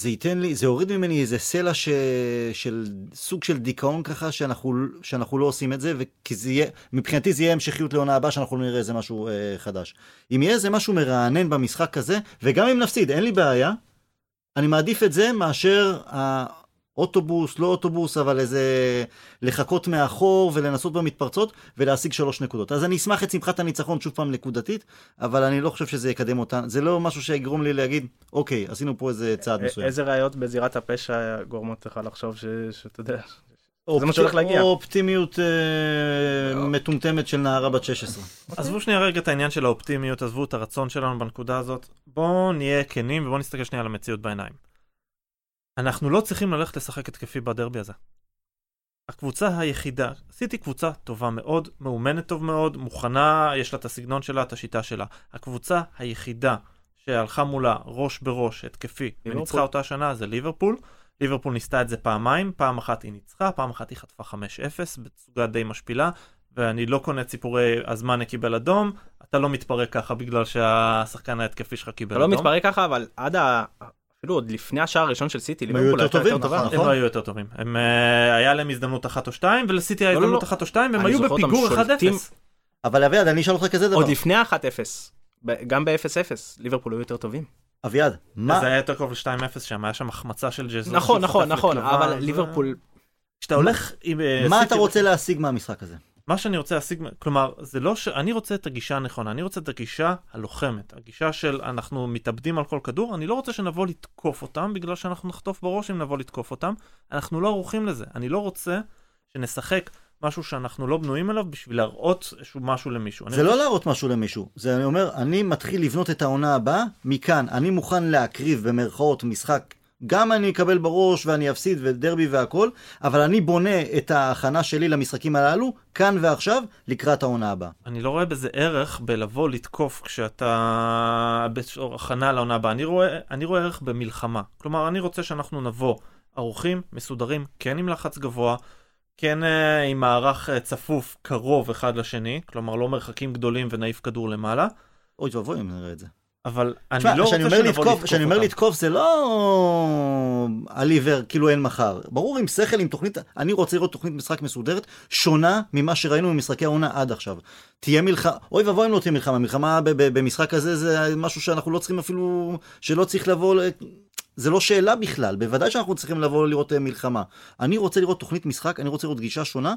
A: זה ייתן לי, זה יוריד ממני איזה סלע ש... של סוג של דיכאון ככה, שאנחנו, שאנחנו לא עושים את זה, וכי זה יהיה, מבחינתי זה יהיה המשכיות לעונה הבאה, שאנחנו נראה איזה משהו אה, חדש. אם יהיה איזה משהו מרענן במשחק הזה, וגם אם נפסיד, אין לי בעיה, אני מעדיף את זה מאשר האוטובוס, לא אוטובוס, אבל איזה לחכות מאחור ולנסות במתפרצות ולהשיג שלוש נקודות. אז אני אשמח את שמחת הניצחון שוב פעם נקודתית, אבל אני לא חושב שזה יקדם אותה. זה לא משהו שיגרום לי להגיד, אוקיי, עשינו פה איזה צעד מסוים.
C: איזה ראיות בזירת הפשע גורמות לך לחשוב שאתה יודע, זה מה שהולך להגיע.
A: או אופטימיות אה, מטומטמת של נערה בת 16.
D: עזבו שנייה רגע את העניין של האופטימיות, עזבו את הרצון שלנו בנקודה הזאת. בואו נהיה כנים ובואו נסתכל שנייה על המציאות בעיניים. אנחנו לא צריכים ללכת לשחק התקפי בדרבי הזה. הקבוצה היחידה, עשיתי קבוצה טובה מאוד, מאומנת טוב מאוד, מוכנה, יש לה את הסגנון שלה, את השיטה שלה. הקבוצה היחידה שהלכה מולה ראש בראש התקפי וניצחה אותה שנה זה ליברפול. ליברפול ניסתה את זה פעמיים, פעם אחת היא ניצחה, פעם אחת היא חטפה 5-0 בתצוגה די משפילה, ואני לא קונה את סיפורי הזמן קיבל אדום, אתה לא מתפרק ככה בגלל שהשחקן ההתקפי שלך קיבל אדום.
C: אתה לא מתפרק ככה, אבל עד ה... אפילו עוד לפני השער הראשון של סיטי,
A: ליברפול הייתה יותר טובה,
D: נכון? הם לא היו יותר טובים. הם, היה להם הזדמנות אחת או שתיים, ולסיטי היה לא, לא, הזדמנות אחת או שתיים, והם היו בפיגור 1-0.
A: אבל אביעד, אני אשאל אותך כזה דבר.
C: עוד לפני ה-1-0, גם ב-0-0, ליברפול היו יותר טובים.
A: אביעד,
D: מה... זה היה יותר קרוב ל-2-0 שם, היה שם החמצה של ג'זוס.
C: נכון, נכון, נכון, אבל ליברפול...
D: כשאתה הולך עם...
A: אה, מה אתה רוצה להשיג מהמשחק הזה?
D: מה שאני רוצה להשיג, כלומר, זה לא ש... אני רוצה את הגישה הנכונה, אני רוצה את הגישה הלוחמת. הגישה של אנחנו מתאבדים על כל כדור, אני לא רוצה שנבוא לתקוף אותם בגלל שאנחנו נחטוף בראש אם נבוא לתקוף אותם. אנחנו לא ערוכים לזה. אני לא רוצה שנשחק משהו שאנחנו לא בנויים עליו בשביל להראות איזשהו משהו למישהו.
A: זה לא רוצה... להראות משהו למישהו, זה אני אומר, אני מתחיל לבנות את העונה הבאה מכאן, אני מוכן להקריב במרכאות משחק, גם אני אקבל בראש ואני אפסיד ודרבי והכל, אבל אני בונה את ההכנה שלי למשחקים הללו, כאן ועכשיו, לקראת העונה הבאה.
D: אני לא רואה בזה ערך בלבוא לתקוף כשאתה בהכנה לעונה הבאה, אני רואה, אני רואה ערך במלחמה. כלומר, אני רוצה שאנחנו נבוא ערוכים, מסודרים, כן עם לחץ גבוה. כן uh, עם מערך uh, צפוף קרוב אחד לשני, כלומר לא מרחקים גדולים ונעיף כדור למעלה.
A: אוי ואבוי אם נראה את זה.
D: אבל אני לא רוצה שנבוא לתקוף אותם.
A: כשאני אומר לתקוף זה לא על עיוור, כאילו אין מחר. ברור עם שכל, עם תוכנית, אני רוצה לראות תוכנית משחק מסודרת, שונה ממה שראינו במשחקי העונה עד עכשיו. תהיה מלחמה, אוי ואבוי אם לא תהיה מלחמה, מלחמה במשחק הזה זה משהו שאנחנו לא צריכים אפילו, שלא צריך לבוא זה לא שאלה בכלל, בוודאי שאנחנו צריכים לבוא לראות אה, מלחמה. אני רוצה לראות תוכנית משחק, אני רוצה לראות גישה שונה.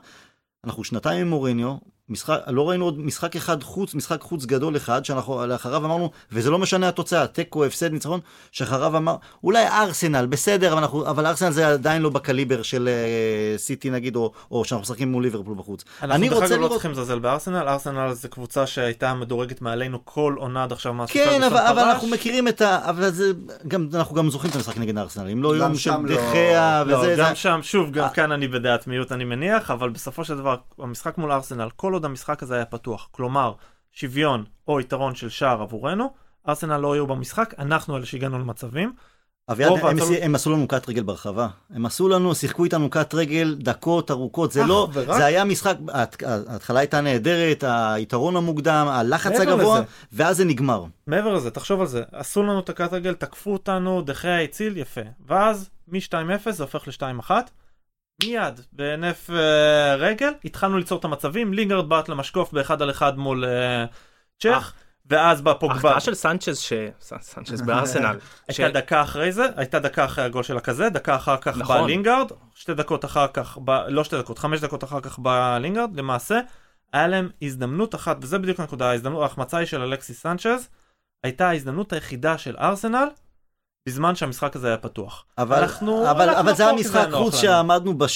A: אנחנו שנתיים עם מוריניו, משחק, לא ראינו עוד משחק אחד חוץ, משחק חוץ גדול אחד, שאנחנו לאחריו אמרנו, וזה לא משנה התוצאה, תיקו, הפסד, ניצחון, שאחריו אמר, אולי ארסנל, בסדר, אבל, אנחנו, אבל ארסנל זה עדיין לא בקליבר של uh, סיטי נגיד, או, או שאנחנו משחקים מול ליברפול בחוץ.
D: אנחנו דרך אגב לא צריכים לזלזל בארסנל, ארסנל זה קבוצה שהייתה מדורגת מעלינו כל עונה עד עכשיו
A: כן, אבל, אבל אנחנו מכירים את ה... אבל זה, גם, אנחנו גם זוכרים את המשחק נגד ארסנל, אם לא יום של דחיה
D: לא... וזה... לא, גם זה... שם, שוב, גם 아... כאן אני בדעת מיעוט אני מניח, אבל בסופו של דבר, המשחק מול ארסנל, כל עוד המשחק הזה היה פתוח, כלומר, שוויון או יתרון של שער עבורנו, ארסנל לא היו במשחק, אנחנו אלה שהגענו למצבים.
A: אביעד, הם, הצל... הם עשו לנו קאט רגל ברחבה. הם עשו לנו, שיחקו איתנו קאט רגל דקות ארוכות. זה לא, ורק... זה היה משחק, ההתחלה הייתה נהדרת, היתרון המוקדם, הלחץ הגבוה, לזה. ואז זה נגמר.
D: מעבר לזה, תחשוב על זה, עשו לנו את הקאט רגל, תקפו אותנו, דה חאה הציל, יפה. ואז מ-2-0 זה הופך ל-2-1. מיד, בהינף אה, רגל, התחלנו ליצור את המצבים, לינגרד בעט למשקוף באחד על אחד מול אה, צ'ך, ואז בא פוגבה.
C: ההחטאה של סנצ'ז, ש... סנצ'ז בארסנל, ש-
D: הייתה דקה אחרי זה, הייתה דקה אחרי הגול של הכזה, דקה אחר כך בא
C: נכון.
D: לינגארד, שתי דקות אחר כך, בא, לא שתי דקות, חמש דקות אחר כך בא לינגארד, למעשה, היה להם הזדמנות אחת, וזה בדיוק הנקודה, ההזדמנות, ההחמצה היא של אלכסיס סנצ'ז, הייתה ההזדמנות היחידה של ארסנל, בזמן שהמשחק הזה היה פתוח.
A: אבל,
D: אנחנו-
A: אבל,
D: אנחנו
A: אבל זה היה משחק חוץ. שעמדנו ב-16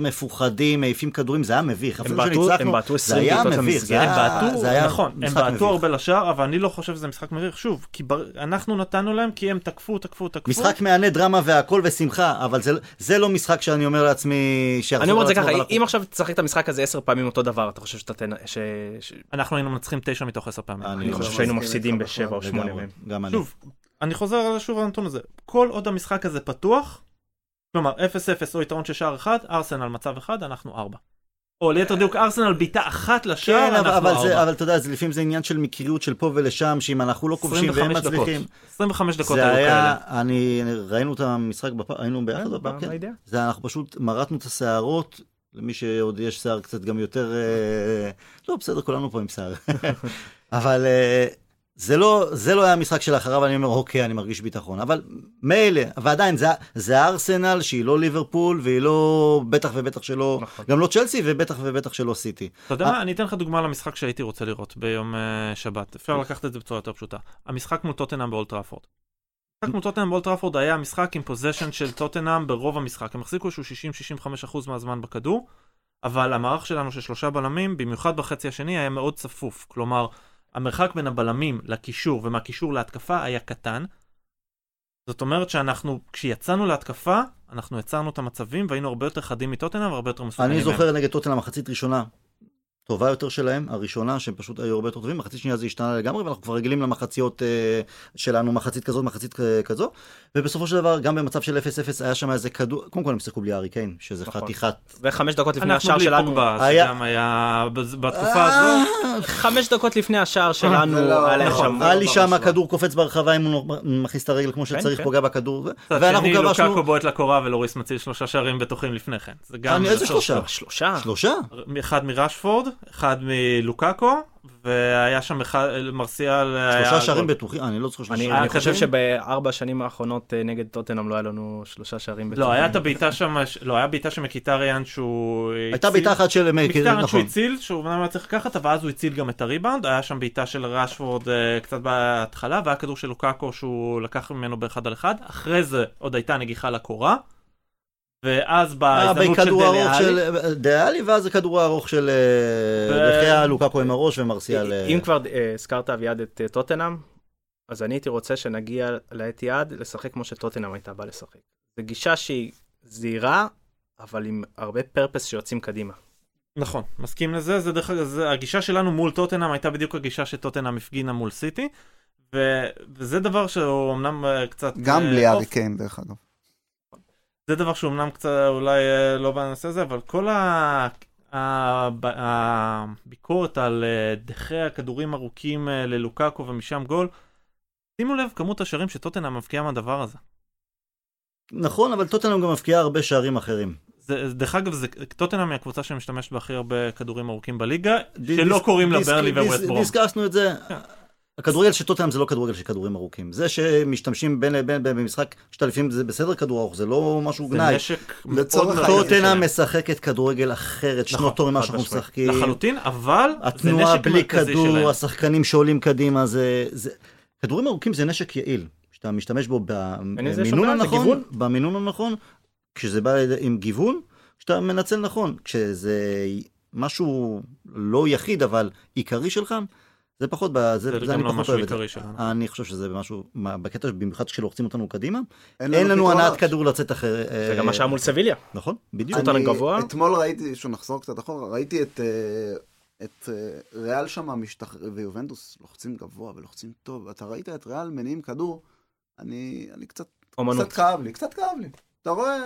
A: מפוחדים, מעיפים כדורים, זה היה מביך.
C: הם בעטו-
A: שניצחנו,
C: הם בעטו
A: זה
C: 20
A: היה
C: בעיטות
A: מביך. זה
D: הם
A: היה-
D: בעטו,
A: זה היה
D: נכון, הם
A: משחק
D: בעטו
A: מביך.
D: הרבה לשער, אבל אני לא חושב שזה משחק מביך, שוב, כי בר... אנחנו נתנו להם כי הם תקפו, תקפו, תקפו.
A: משחק מהנה דרמה והכל ושמחה, אבל זה, זה לא משחק שאני אומר לעצמי
C: אני אומר את זה ככה, אם עכשיו תשחק את המשחק הזה עשר פעמים אותו דבר, אתה חושב שאתה תנ... ש... ש...
D: אנחנו היינו מנצחים תשע מתוך עשר פעמים.
A: אני לא
C: חושב שהיינו מפסידים
B: בכלל.
C: בשבע או שמונה
A: לגמרי,
C: מהם.
A: גם אני.
D: שוב, אני חוזר על שוב הנתון הזה. כל עוד המשחק הזה פתוח, כלומר 0-0 או יתרון של שער אחד, ארסנל מצב אחד, אנחנו ארבע. או ליתר דיוק, ארסנל בעיטה אחת לשער,
A: כן, אבל,
D: אנחנו
A: אבל, זה,
D: ארבע.
A: אבל אתה יודע, זה, לפעמים זה עניין של מקריות של פה ולשם, שאם אנחנו לא כובשים והם
D: 25 דקות.
A: מצליחים.
D: 25 דקות
A: זה
D: היו
A: היה,
D: כאלה.
A: אני, ראינו את המשחק, בפ... היינו ביחד
C: כן,
A: בפארק, כן? זה אנחנו פשוט מרטנו את השערות, למי שעוד יש שיער קצת גם יותר, אה, לא בסדר, כולנו פה עם שיער. אבל אה, זה לא, זה לא היה המשחק שלאחריו, אני אומר, אוקיי, אני מרגיש ביטחון. אבל מילא, ועדיין, זה, זה ארסנל שהיא לא ליברפול, והיא לא, בטח ובטח שלא,
C: נכון.
A: גם לא צ'לסי, ובטח ובטח שלא סיטי.
D: אתה יודע מה, אני אתן לך דוגמה למשחק שהייתי רוצה לראות ביום אה, שבת. אפשר לקחת את זה בצורה יותר פשוטה. המשחק מול טוטנאם באולד טראפורד. המשחק מול טוטנאם באולד טראפורד היה משחק עם possession של טוטנאם ברוב המשחק. הם החזיקו איזשהו 60-65% מהזמן בכדור, אבל המערך שלנו של שלושה בלמים, במיוחד בחצי השני, היה מאוד צפוף. כלומר, המרחק בין הבלמים לקישור ומהקישור להתקפה היה קטן. זאת אומרת שאנחנו, כשיצאנו להתקפה, אנחנו יצרנו את המצבים והיינו הרבה יותר חדים מטוטנאם והרבה יותר מסוכנים
A: אני. זוכר נגד טוטנאם מחצית ראשונה, טובה יותר שלהם, הראשונה, שהם פשוט היו הרבה יותר טובים, מחצית שנייה זה השתנה לגמרי, ואנחנו כבר רגילים למחציות אה, שלנו, מחצית כזאת, מחצית אה, כזו, ובסופו של דבר, גם במצב של 0-0 היה שם איזה כדור, קודם כל הם שיחקו בלי הארי קיין, שזה
C: נכון.
A: חתיכת...
C: וחמש דקות לפני השער שלנו,
D: פוגבה,
A: היה-
D: שגם היה בתקופה הזו.
A: אה,
C: חמש דקות לפני השער שלנו,
B: זה לא-
C: היה
B: נכון.
A: היה לי
B: לא
A: שם
B: בהשוואה.
A: הכדור קופץ ברחבה אם הוא מכניס את הרגל כמו שצריך,
C: כן.
A: פוגע בכדור, ואנחנו
D: שני,
A: כבשנו...
D: לוקאקו בועט לקורה ולוריס מציל שלושה שערים בטוחים לפני כן. זה
A: איזה. שלושה?
C: שלושה.
D: אחד מרשפורד, אחד מלוקאקו, והיה שם אחד, מרסיאל היה...
A: שלושה שערים
D: גול.
A: בטוחים, אני לא זוכר שלושה
C: אני
A: שערים
C: אני חושב. שבארבע השנים האחרונות אה, נגד טוטנאם לא היה לנו שלושה שערים.
D: לא,
C: בטוחים.
D: היה את הבעיטה שם, לא, היה בעיטה שמקיטריאן שהוא...
A: הייתה
D: הציל-
A: בעיטה אחת של
D: מקטריאן שהוא
A: נכון.
D: הציל, שהוא אומנם היה צריך לקחת, אבל אז הוא הציל גם את הריבאונד, היה שם בעיטה של רשפורד אה, קצת בהתחלה, והיה כדור של לוקאקו שהוא לקח ממנו באחד על אחד, אחרי זה עוד הייתה נגיחה לקורה, ואז
A: אה,
D: בהזדמנות של
A: בכדור ארוך
D: דליאלי,
A: של דאלי, ואז הכדור הארוך של דחיה, לוקקו עם הראש ומרסיאל. אה,
C: אם כבר אה, הזכרת אביעד את אה, טוטנאם, אז אני הייתי רוצה שנגיע לאתיעד לשחק כמו שטוטנאם הייתה באה לשחק. זו גישה שהיא זהירה, אבל עם הרבה פרפס שיוצאים קדימה.
D: נכון, מסכים לזה, זה דרך אגב, זה- הגישה שלנו מול טוטנאם הייתה בדיוק הגישה שטוטנאם הפגינה מול סיטי, ו- וזה דבר שהוא אמנם אה, קצת...
B: גם
D: אה,
B: בלי
D: אוף-
B: הארי קיין, דרך אגב.
D: זה דבר שאומנם קצת אולי אה, לא בנושא הזה, אבל כל ה... הב- הביקורת על אה, דחי הכדורים ארוכים אה, ללוקאקו ומשם גול, שימו לב כמות השערים שטוטנאם מבקיעה מהדבר הזה.
A: נכון, אבל טוטנאם גם מבקיעה הרבה שערים אחרים.
D: זה, דרך אגב, זה, טוטנאם היא הקבוצה שמשתמשת בהכי הרבה כדורים ארוכים בליגה,
A: דיס-
D: שלא קוראים לה ברלי וווסט ברום.
A: דיסקסנו את זה. הכדורגל של טוטנאם זה לא כדורגל של כדורים ארוכים. זה שמשתמשים בין לבין בין במשחק שאתה לפעמים זה בסדר כדור ארוך, זה לא משהו
D: זה
A: גנאי.
D: נשק
B: לצורך
D: מאוד. מרכזי
A: טוטנאם. משחקת כדורגל אחרת,
D: נכון,
A: שנות תור ממה
C: חד
A: שאנחנו. משחקים.
D: לחלוטין, אבל זה
A: התנועה
D: נשק
A: בלי
D: מרכזי שלהם.
A: כדור, השחקנים שעולים קדימה, זה... זה- כדורים ארוכים זה נשק יעיל. שאתה משתמש בו במינון
C: זה
A: הנכון. במינון הנכון, כשזה בא עם גיוון, כשאתה מנצל נכון. כשזה משהו לא יחיד, אבל עיקרי שלך, זה פחות, זה,
D: זה
A: זה
D: גם
A: אני
D: לא
A: פחות
D: משהו
A: אוהב את זה.
D: עיקרי שלנו.
A: אני חושב שזה משהו, מה, בקטע, במיוחד כשלוחצים אותנו קדימה,
B: אין
A: אין לנו. הנעת כדור לצאת אחר.
C: זה גם מה שהיה מול סביליה.
A: נכון, בדיוק.
C: אותנו
B: אני
C: גבוה.
B: אתמול ראיתי, שוב נחזור קצת אחורה, ראיתי את, אה, את אה, ריאל שם משתחרר, ויובנטוס לוחצים גבוה ולוחצים טוב. אתה ראית את ריאל מניעים כדור, אני, אני קצת,
C: אומנות.
B: קצת כאב לי, קצת כאב לי. אתה רואה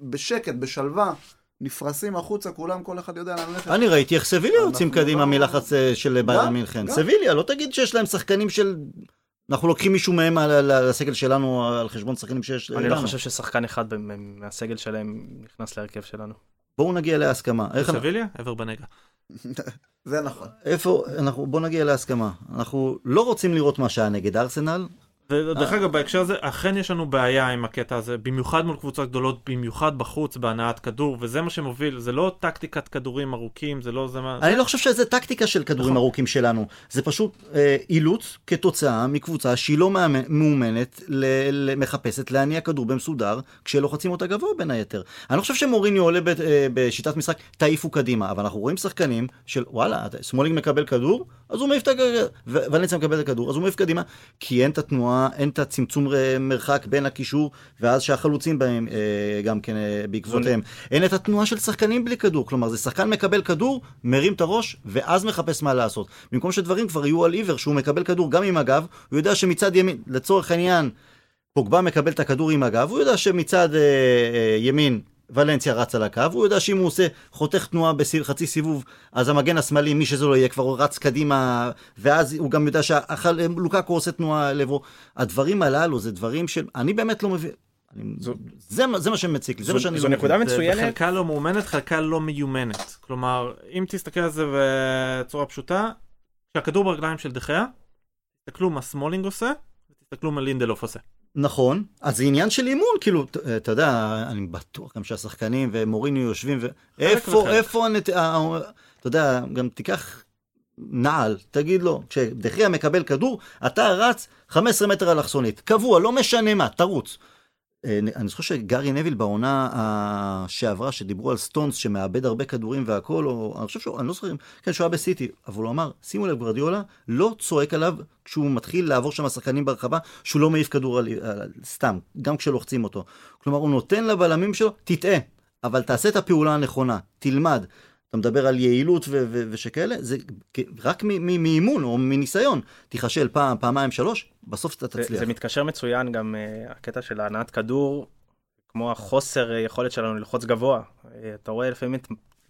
B: בשקט, בשלווה, נפרסים החוצה, כולם, כל אחד יודע לאן ללכת.
A: אני ראיתי איך סביליה יוצאים קדימה
B: לא-
A: מלחץ אה, של ביירן
B: גם,
A: מינכן. סביליה, לא תגיד שיש להם שחקנים של... אנחנו לוקחים מישהו מהם על- על על הסגל שלנו על חשבון שחקנים שיש
C: אני לא
A: לנו.
C: חושב ששחקן אחד מהסגל שלהם נכנס להרכב שלנו.
A: בואו נגיע להסכמה.
D: סביליה, אבר בנגה.
B: זה נכון.
A: איפה, אנחנו, בוא נגיע להסכמה. אנחנו לא רוצים לראות מה שהיה נגד ארסנל,
D: ודרך. אגב, בהקשר הזה, אכן יש לנו בעיה עם הקטע הזה, במיוחד מול קבוצות גדולות, במיוחד בחוץ, בהנעת כדור, וזה מה שמוביל, זה לא טקטיקת כדורים ארוכים, זה לא זה מה...
A: אני לא חושב שזה טקטיקה של כדורים
D: נכון.
A: ארוכים שלנו, זה פשוט אה, אילוץ כתוצאה מקבוצה שהיא לא מאומנת, מחפשת להניע כדור במסודר, כשלוחצים אותה גבוה בין היתר. אני לא חושב שמוריניו עולה ב- אה, בשיטת משחק, תעיפו קדימה, אבל אנחנו רואים שחקנים של וואלה, סמולינג מקבל כדור, אז הוא מעיף את הכדור, ולנסיה מקבל את הכדור, אז הוא מעיף קדימה, כי אין את התנועה, אין את הצמצום אה, מרחק בין הקישור, ואז שהחלוצים בהם אה, גם כן אה, בעקבותיהם. אין את התנועה של שחקנים בלי כדור, כלומר זה שחקן מקבל כדור, מרים את הראש, ואז מחפש מה לעשות. במקום שדברים כבר יהיו על עיוור, שהוא מקבל כדור גם עם הגב, הוא יודע שמצד ימין, לצורך העניין, פוגבה מקבל את הכדור עם הגב, הוא יודע שמצד אה, אה, ימין ולנסיה רץ על הקו, הוא יודע שאם הוא עושה חותך תנועה בחצי סיבוב, אז המגן השמאלי, מי שזה לא יהיה, כבר רץ קדימה, ואז הוא גם יודע שלוקקו עושה תנועה לעברו. הדברים הללו זה דברים של... אני באמת לא מבין.
C: זו-
A: זה, זה מה שמציק לי, זה
C: זו-
A: מה שאני
C: זו
A: לא
C: נקודה
A: מבין.
D: זה
C: מצוינת.
D: חלקה לא מאומנת, חלקה לא מיומנת. כלומר, אם תסתכל על זה בצורה פשוטה, כשהכדור ברגליים של דחיה, תסתכלו מה סמולינג עושה, ותסתכלו מה לינדלוף עושה.
A: נכון, אז זה עניין של אימון, כאילו, ת- אתה יודע, אני בטוח גם שהשחקנים ומוריניו יושבים, ואיפה. איפה, הנת... ה- אתה יודע, גם תיקח נעל, תגיד לו, כשדה חאה מקבל כדור, אתה רץ 15 מטר אלכסונית, קבוע, לא משנה מה, תרוץ. אה, אני זוכר שגארי נוויל בעונה שעברה, שדיברו על סטונס שמאבד הרבה כדורים והכל, או אני חושב שהוא, אני לא זוכר, כן, שהוא היה בסיטי, אבל הוא אמר, שימו לב, גרדיולה לא צועק עליו כשהוא מתחיל לעבור שם שחקנים ברחבה, שהוא לא מעיף כדור על, על, סתם, גם כשלוחצים אותו. כלומר, הוא נותן לבלמים שלו, תטעה, אבל תעשה את הפעולה הנכונה, תלמד. אתה מדבר על יעילות ו- ו- ושכאלה, זה רק מ- מ- מאימון או מניסיון. תיכשל פעם, פעמיים, שלוש, בסוף אתה
C: זה,
A: תצליח.
C: זה מתקשר מצוין גם uh, הקטע של הנעת כדור, כמו החוסר uh, יכולת שלנו ללחוץ גבוה. Uh, אתה רואה לפעמים,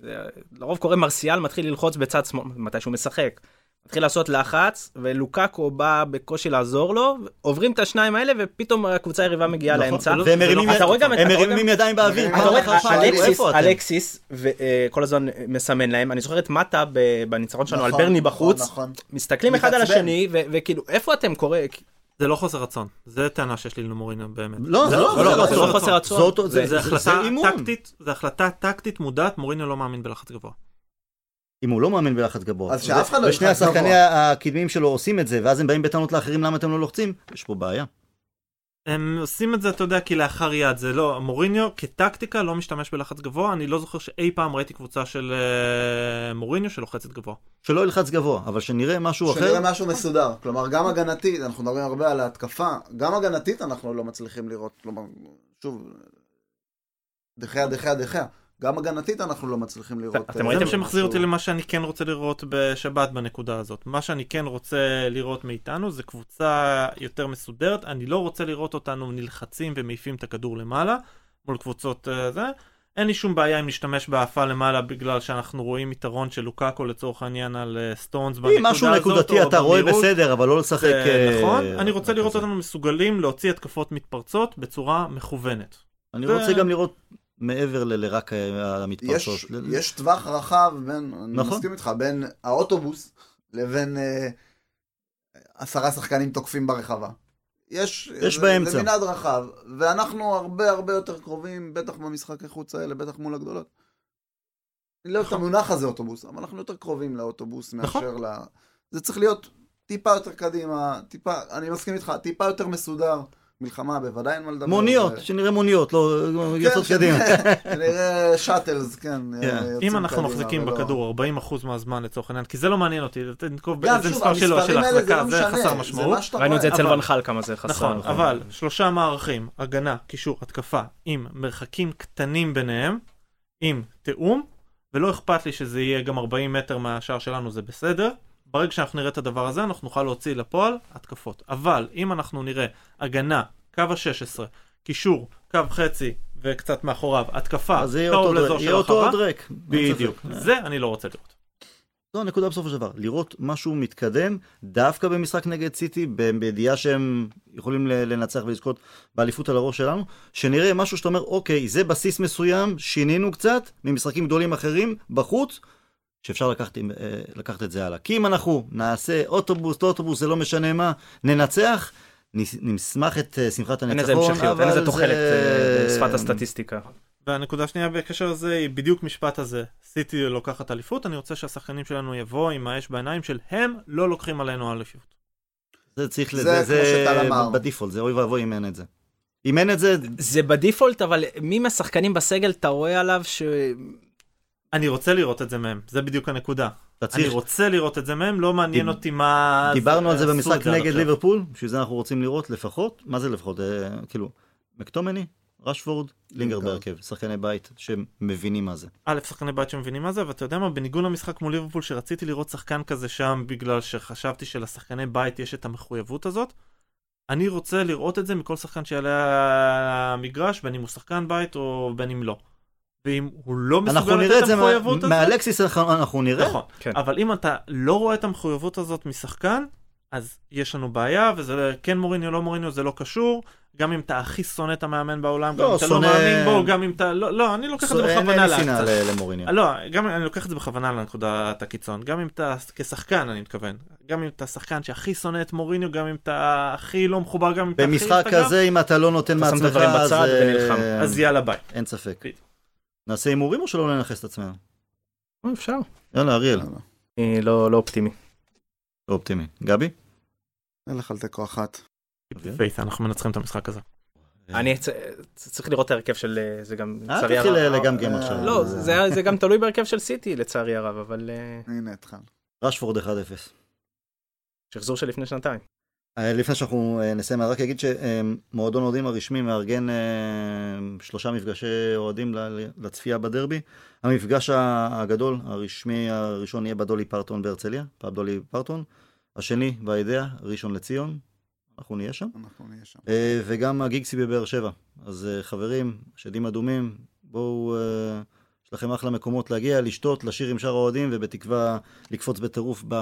C: זה, לרוב קורה מרסיאל מתחיל ללחוץ בצד שמאל, מתי שהוא משחק. מתחיל לעשות לחץ, ולוקקו בא בקושי לעזור לו, עוברים את השניים האלה, ופתאום הקבוצה היריבה מגיעה
A: נכון,
C: לאמצע.
A: והם מרימים
C: אתה רואה גם
A: הם מרימים ידיים באוויר.
B: אתה
C: רואה את
A: איפה אתם?
C: אלקסיס, וכל הזמן מסמן להם, אני זוכר את מטה בניצחון שלנו על
B: נכון,
C: ברני
B: נכון,
C: בחוץ,
B: נכון.
C: מסתכלים אחד על. השני, ו- וכאילו, איפה אתם קורא?
D: זה לא חוסר רצון, זה טענה שיש לי למוריניו באמת.
A: לא, זה לא,
C: לא,
A: זה
C: לא חוסר רצון. זה-
D: החלטה. טקטית, זה החלטה טקטית מודעת, מוריניו לא מאמין בלחץ גבוה.
A: אם הוא לא מאמין בלחץ גבוה.
B: אז שאף אחד לא
A: ושני
B: ילחץ
A: השחקני
B: גבוה.
A: הקדמיים שלו עושים את זה, ואז הם באים בטענות לאחרים למה אתם לא לוחצים, יש פה בעיה.
D: הם עושים את זה, אתה יודע, כלאחר יד, זה לא, מוריניו כטקטיקה לא משתמש בלחץ גבוה, אני לא זוכר שאי פעם ראיתי קבוצה של אה, מוריניו שלוחצת גבוה.
A: שלא ילחץ גבוה, אבל שנראה משהו אחר.
B: שנראה משהו מסודר. כלומר, גם הגנתית, אנחנו מדברים הרבה על ההתקפה, גם הגנתית אנחנו לא מצליחים לראות. כלומר, שוב, דחיה, דחיה, דחיה. גם הגנתית אנחנו לא מצליחים לראות.
C: אתם
B: אה,
C: ראיתם
D: שמחזיר אותי למה שאני כן רוצה לראות בשבת בנקודה הזאת. מה שאני כן רוצה לראות מאיתנו זה קבוצה יותר מסודרת, אני לא רוצה לראות אותנו נלחצים ומעיפים את הכדור למעלה מול קבוצות אה, זה. אין לי שום בעיה אם נשתמש בהעפה למעלה בגלל שאנחנו רואים יתרון של לוקאקו לצורך העניין על אה, סטונס בנקודה
A: אם
D: הזאת.
A: משהו נקודתי אתה רואה. בסדר, אבל לא לשחק...
D: נכון, אני רוצה לראות. אותנו מסוגלים להוציא התקפות מתפרצות בצורה מכוונת.
A: אני רוצה גם לראות מעבר ל- לרק אה, המתפרצות.
B: יש,
A: ל-
B: יש טווח רחב בין, אני
A: נכון.
B: מסכים איתך, בין האוטובוס לבין אה, עשרה שחקנים תוקפים ברחבה. יש,
A: יש באמצע.
B: זה מנעד רחב, ואנחנו הרבה הרבה יותר קרובים, בטח במשחקי חוץ האלה, בטח מול הגדולות. אני לא אוהב את המונח הזה אוטובוס, אבל אנחנו יותר קרובים לאוטובוס
D: נכון.
B: מאשר ל... זה צריך להיות טיפה יותר קדימה, טיפה, אני מסכים איתך, טיפה יותר מסודר. מלחמה בוודאי אין מה לדבר.
A: מוניות,
B: זה-
A: שנראה מוניות, לא
B: כן,
A: יוצאות קדימה.
B: שנראה שאטלס, כן. יוצאים
D: אם אנחנו
B: קדימה,
D: מחזיקים
B: ולא-
D: בכדור 40% מהזמן לצורך העניין, כי זה לא מעניין אותי, תנקוב
B: גם,
D: באיזה
B: שוב,
D: מספר שלו של ההחזקה,
B: לא
D: זה
B: משנה,
D: חסר
B: זה
D: משמעות.
C: ראינו את זה. אצל ונחל כמה זה חסר.
D: נכון, אבל שלושה מערכים, הגנה, קישור, התקפה, עם מרחקים קטנים ביניהם, עם תיאום, ולא אכפת לי שזה יהיה גם 40 מטר מהשער שלנו, זה בסדר. ברגע שאנחנו נראה את הדבר הזה, אנחנו נוכל להוציא לפועל התקפות. אבל אם אנחנו נראה הגנה, קו ה-16, קישור, קו חצי וקצת מאחוריו, התקפה,
A: אז יהיה
D: קרוב
A: אותו
D: לאזור
A: דרק,
D: של
A: יהיה אותו
D: הרחבה. בדיוק. זה אני לא רוצה לראות.
A: זו הנקודה בסופו של דבר, לראות משהו מתקדם, דווקא במשחק נגד סיטי, בידיעה שהם יכולים לנצח ולזכות באליפות על הראש שלנו, שנראה משהו שאתה אומר, אוקיי, זה בסיס מסוים, שינינו קצת, ממשחקים גדולים אחרים, בחוץ, שאפשר לקחת, אה, לקחת את זה הלאה. כי אם אנחנו נעשה אוטובוס, לא אוטובוס, זה לא משנה מה, ננצח, נשמח את אה, שמחת
C: אין לזה
A: הניצחון,
C: המשכיות, אין לזה תוחלת אה,
A: זה...
C: בשפת הסטטיסטיקה.
D: והנקודה השנייה בקשר לזה היא בדיוק משפט הזה. סיטי לוקחת אליפות, אני רוצה שהשחקנים שלנו יבואו עם האש בעיניים של הם לא לוקחים עלינו אליפות.
A: זה צריך,
B: זה
A: זה, זה. בדיפולט, זה אוי ואבוי אם אין את זה. אם אין את זה,
C: זה בדיפולט, אבל מי מהשחקנים בסגל אתה רואה עליו ש...
D: אני רוצה לראות את זה מהם, זה בדיוק הנקודה. אני. רוצה לראות את זה מהם, לא מעניין אותי מה...
A: דיברנו על זה במשחק נגד. ליברפול, בשביל זה אנחנו רוצים לראות לפחות, מה זה לפחות? אה, כאילו, מקטומני, רשפורד, לינגר. בהרכב, שחקני בית שמבינים מה זה.
D: א', שחקני בית שמבינים מה זה, ואתה יודע מה, בניגוד למשחק מול ליברפול, שרציתי לראות שחקן כזה שם, בגלל שחשבתי שלשחקני בית יש את המחויבות הזאת, אני רוצה לראות את זה מכל שחקן שיעלה למגרש, בין אם הוא שחקן בית או בין אם לא. ואם הוא לא
A: אנחנו
D: מסוגל
A: נראה
D: לתת
A: את
D: את
A: זה
D: המחויבות
A: מה-
D: הזאת,
A: מאלקסיס, אנחנו אנחנו נראה.
D: נכון.
C: כן.
D: אבל אם אתה לא רואה את המחויבות הזאת משחקן, אז יש לנו בעיה, וזה כן מוריניו, לא מוריניו, זה לא קשור. גם אם אתה הכי שונא את המאמן בעולם, גם
A: לא,
D: אם אתה לא
A: שונא-
D: מאמין בו, גם אם אתה... לא, לא, אני לוקח את זה בכוונה
A: אין לי. ל- למוריניו.
D: לא, גם אני לוקח את זה בכוונה לנקודת הקיצון. גם אם אתה, כשחקן אני מתכוון, גם אם אתה שחקן שהכי שונא את מוריניו, גם אם אתה הכי לא מחובר, גם אם אתה הכי...
A: במשחק כזה, אם אתה לא נותן
C: אתה שם את
A: מעצמך,
C: הדברים
A: אז
C: בצד
A: אה,
C: ונלחם.
D: אז יאללה ביי.
A: אין ספק. נעשה הימורים או שלא ננכס את עצמנו?
C: אה, אפשר.
A: יאללה, אריאל,
C: אני לא לא אופטימי.
A: לא אופטימי. גבי?
B: אין לך על תיקו אחת.
D: פייס, אנחנו מנצחים את המשחק הזה.
C: אני צ- צריך לראות את ההרכב של אה, זה גם
A: אל
C: לצערי
A: תתחיל
C: הרב.
A: לגמגם
B: אה,
A: עכשיו.
C: לא, זה זה גם תלוי בהרכב של סיטי לצערי הרב, אבל אה,
B: הנה התחל.
A: רשפורד 1-0.
C: שחזור של לפני שנתיים.
A: אה, לפני שאנחנו אה, נסיים, אני רק אגיד שמועדון אוהדים הרשמי מארגן אה, שלושה מפגשי אוהדים לצפייה בדרבי. המפגש הגדול, הרשמי הראשון יהיה בדולי פרטון בהרצליה, פאב דולי פרטון. השני, באידאה, ראשון לציון. אנחנו נהיה שם.
B: אנחנו נהיה שם.
A: וגם הגיגסי בבאר שבע. אז חברים, שדים אדומים, בואו, יש לכם אחלה מקומות להגיע, לשתות, לשיר עם שאר האוהדים, ובתקווה לקפוץ בטירוף ב...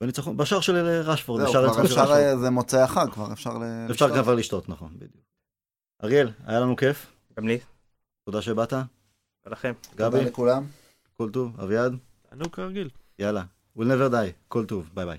A: בניצחון, בשער של רשפורד,
B: זהו,
A: בשער
B: כבר
A: הניצחון של
B: אפשר,
A: רשפורד.
B: זה מוצאי החג, כבר אפשר ל...
A: אפשר
B: לשתות.
A: כבר לשתות, נכון, בדיוק. אריאל, היה לנו כיף,
C: גם לי,
A: תודה שבאת.
B: תודה
A: גבי,
B: לכולם.
A: כל טוב, אביעד,
D: תענוג כרגיל.
A: יאללה. We'll never die, כל טוב, ביי ביי.